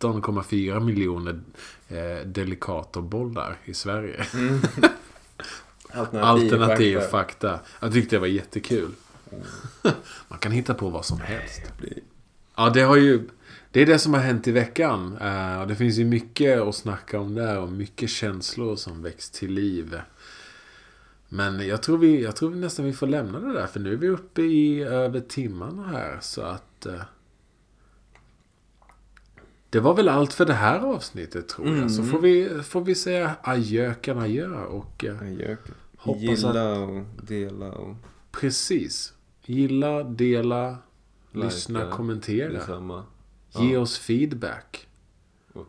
13,4 miljoner eh, delikatobollar i Sverige. Alternativ fakta. Jag tyckte det var jättekul. Man kan hitta på vad som helst. Ja, det har ju... Det är det som har hänt i veckan. Och det finns ju mycket att snacka om där och mycket känslor som väcks till liv. Men jag tror, vi, jag tror vi nästan vi får lämna det där. För nu är vi uppe i över timmarna här. Så att... Eh, det var väl allt för det här avsnittet tror jag. Så Mm. får vi, får vi säga adjöken adjö. Och eh, Adjöken. Hoppas Gilla och dela och precis. Gilla, dela, Likea, lyssna, kommentera. detsamma. Ge Ja. oss feedback. Och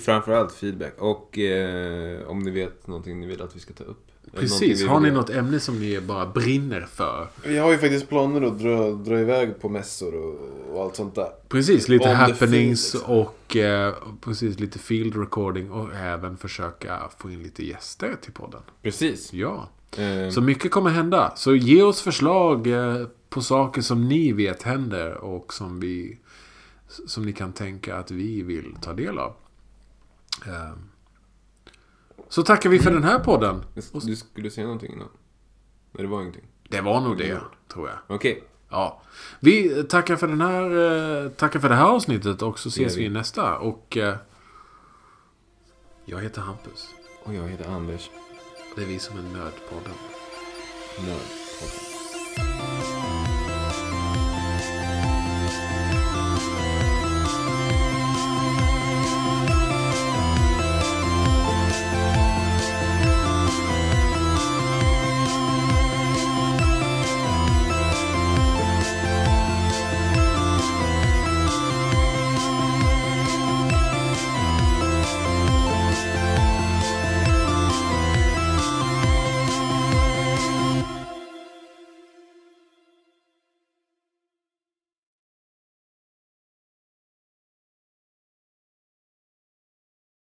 framförallt feedback. Och eh, om ni vet någonting ni vill att vi ska ta upp. Precis. Har ni något ämne som ni bara brinner för? Vi har ju faktiskt planer att dra, dra iväg på mässor och, och allt sånt där. Precis, lite the happenings field, liksom. och eh, precis lite field recording och även försöka få in lite gäster till podden. Precis. Ja, Eh, så mycket kommer hända. Så ge oss förslag eh, på saker som ni vet händer och som vi som ni kan tänka att vi vill ta del av. Eh, Så tackar vi för den här podden. du skulle säga någonting innan? Nej, det var ingenting. Det var nog det, tror jag. Okej. Ja. Vi tackar för den här eh, tackar för det här avsnittet och så ses vi vi. i nästa. Och eh, jag heter Hampus. Och jag heter Anders. Det är vi som är Nördpodden. Nörd.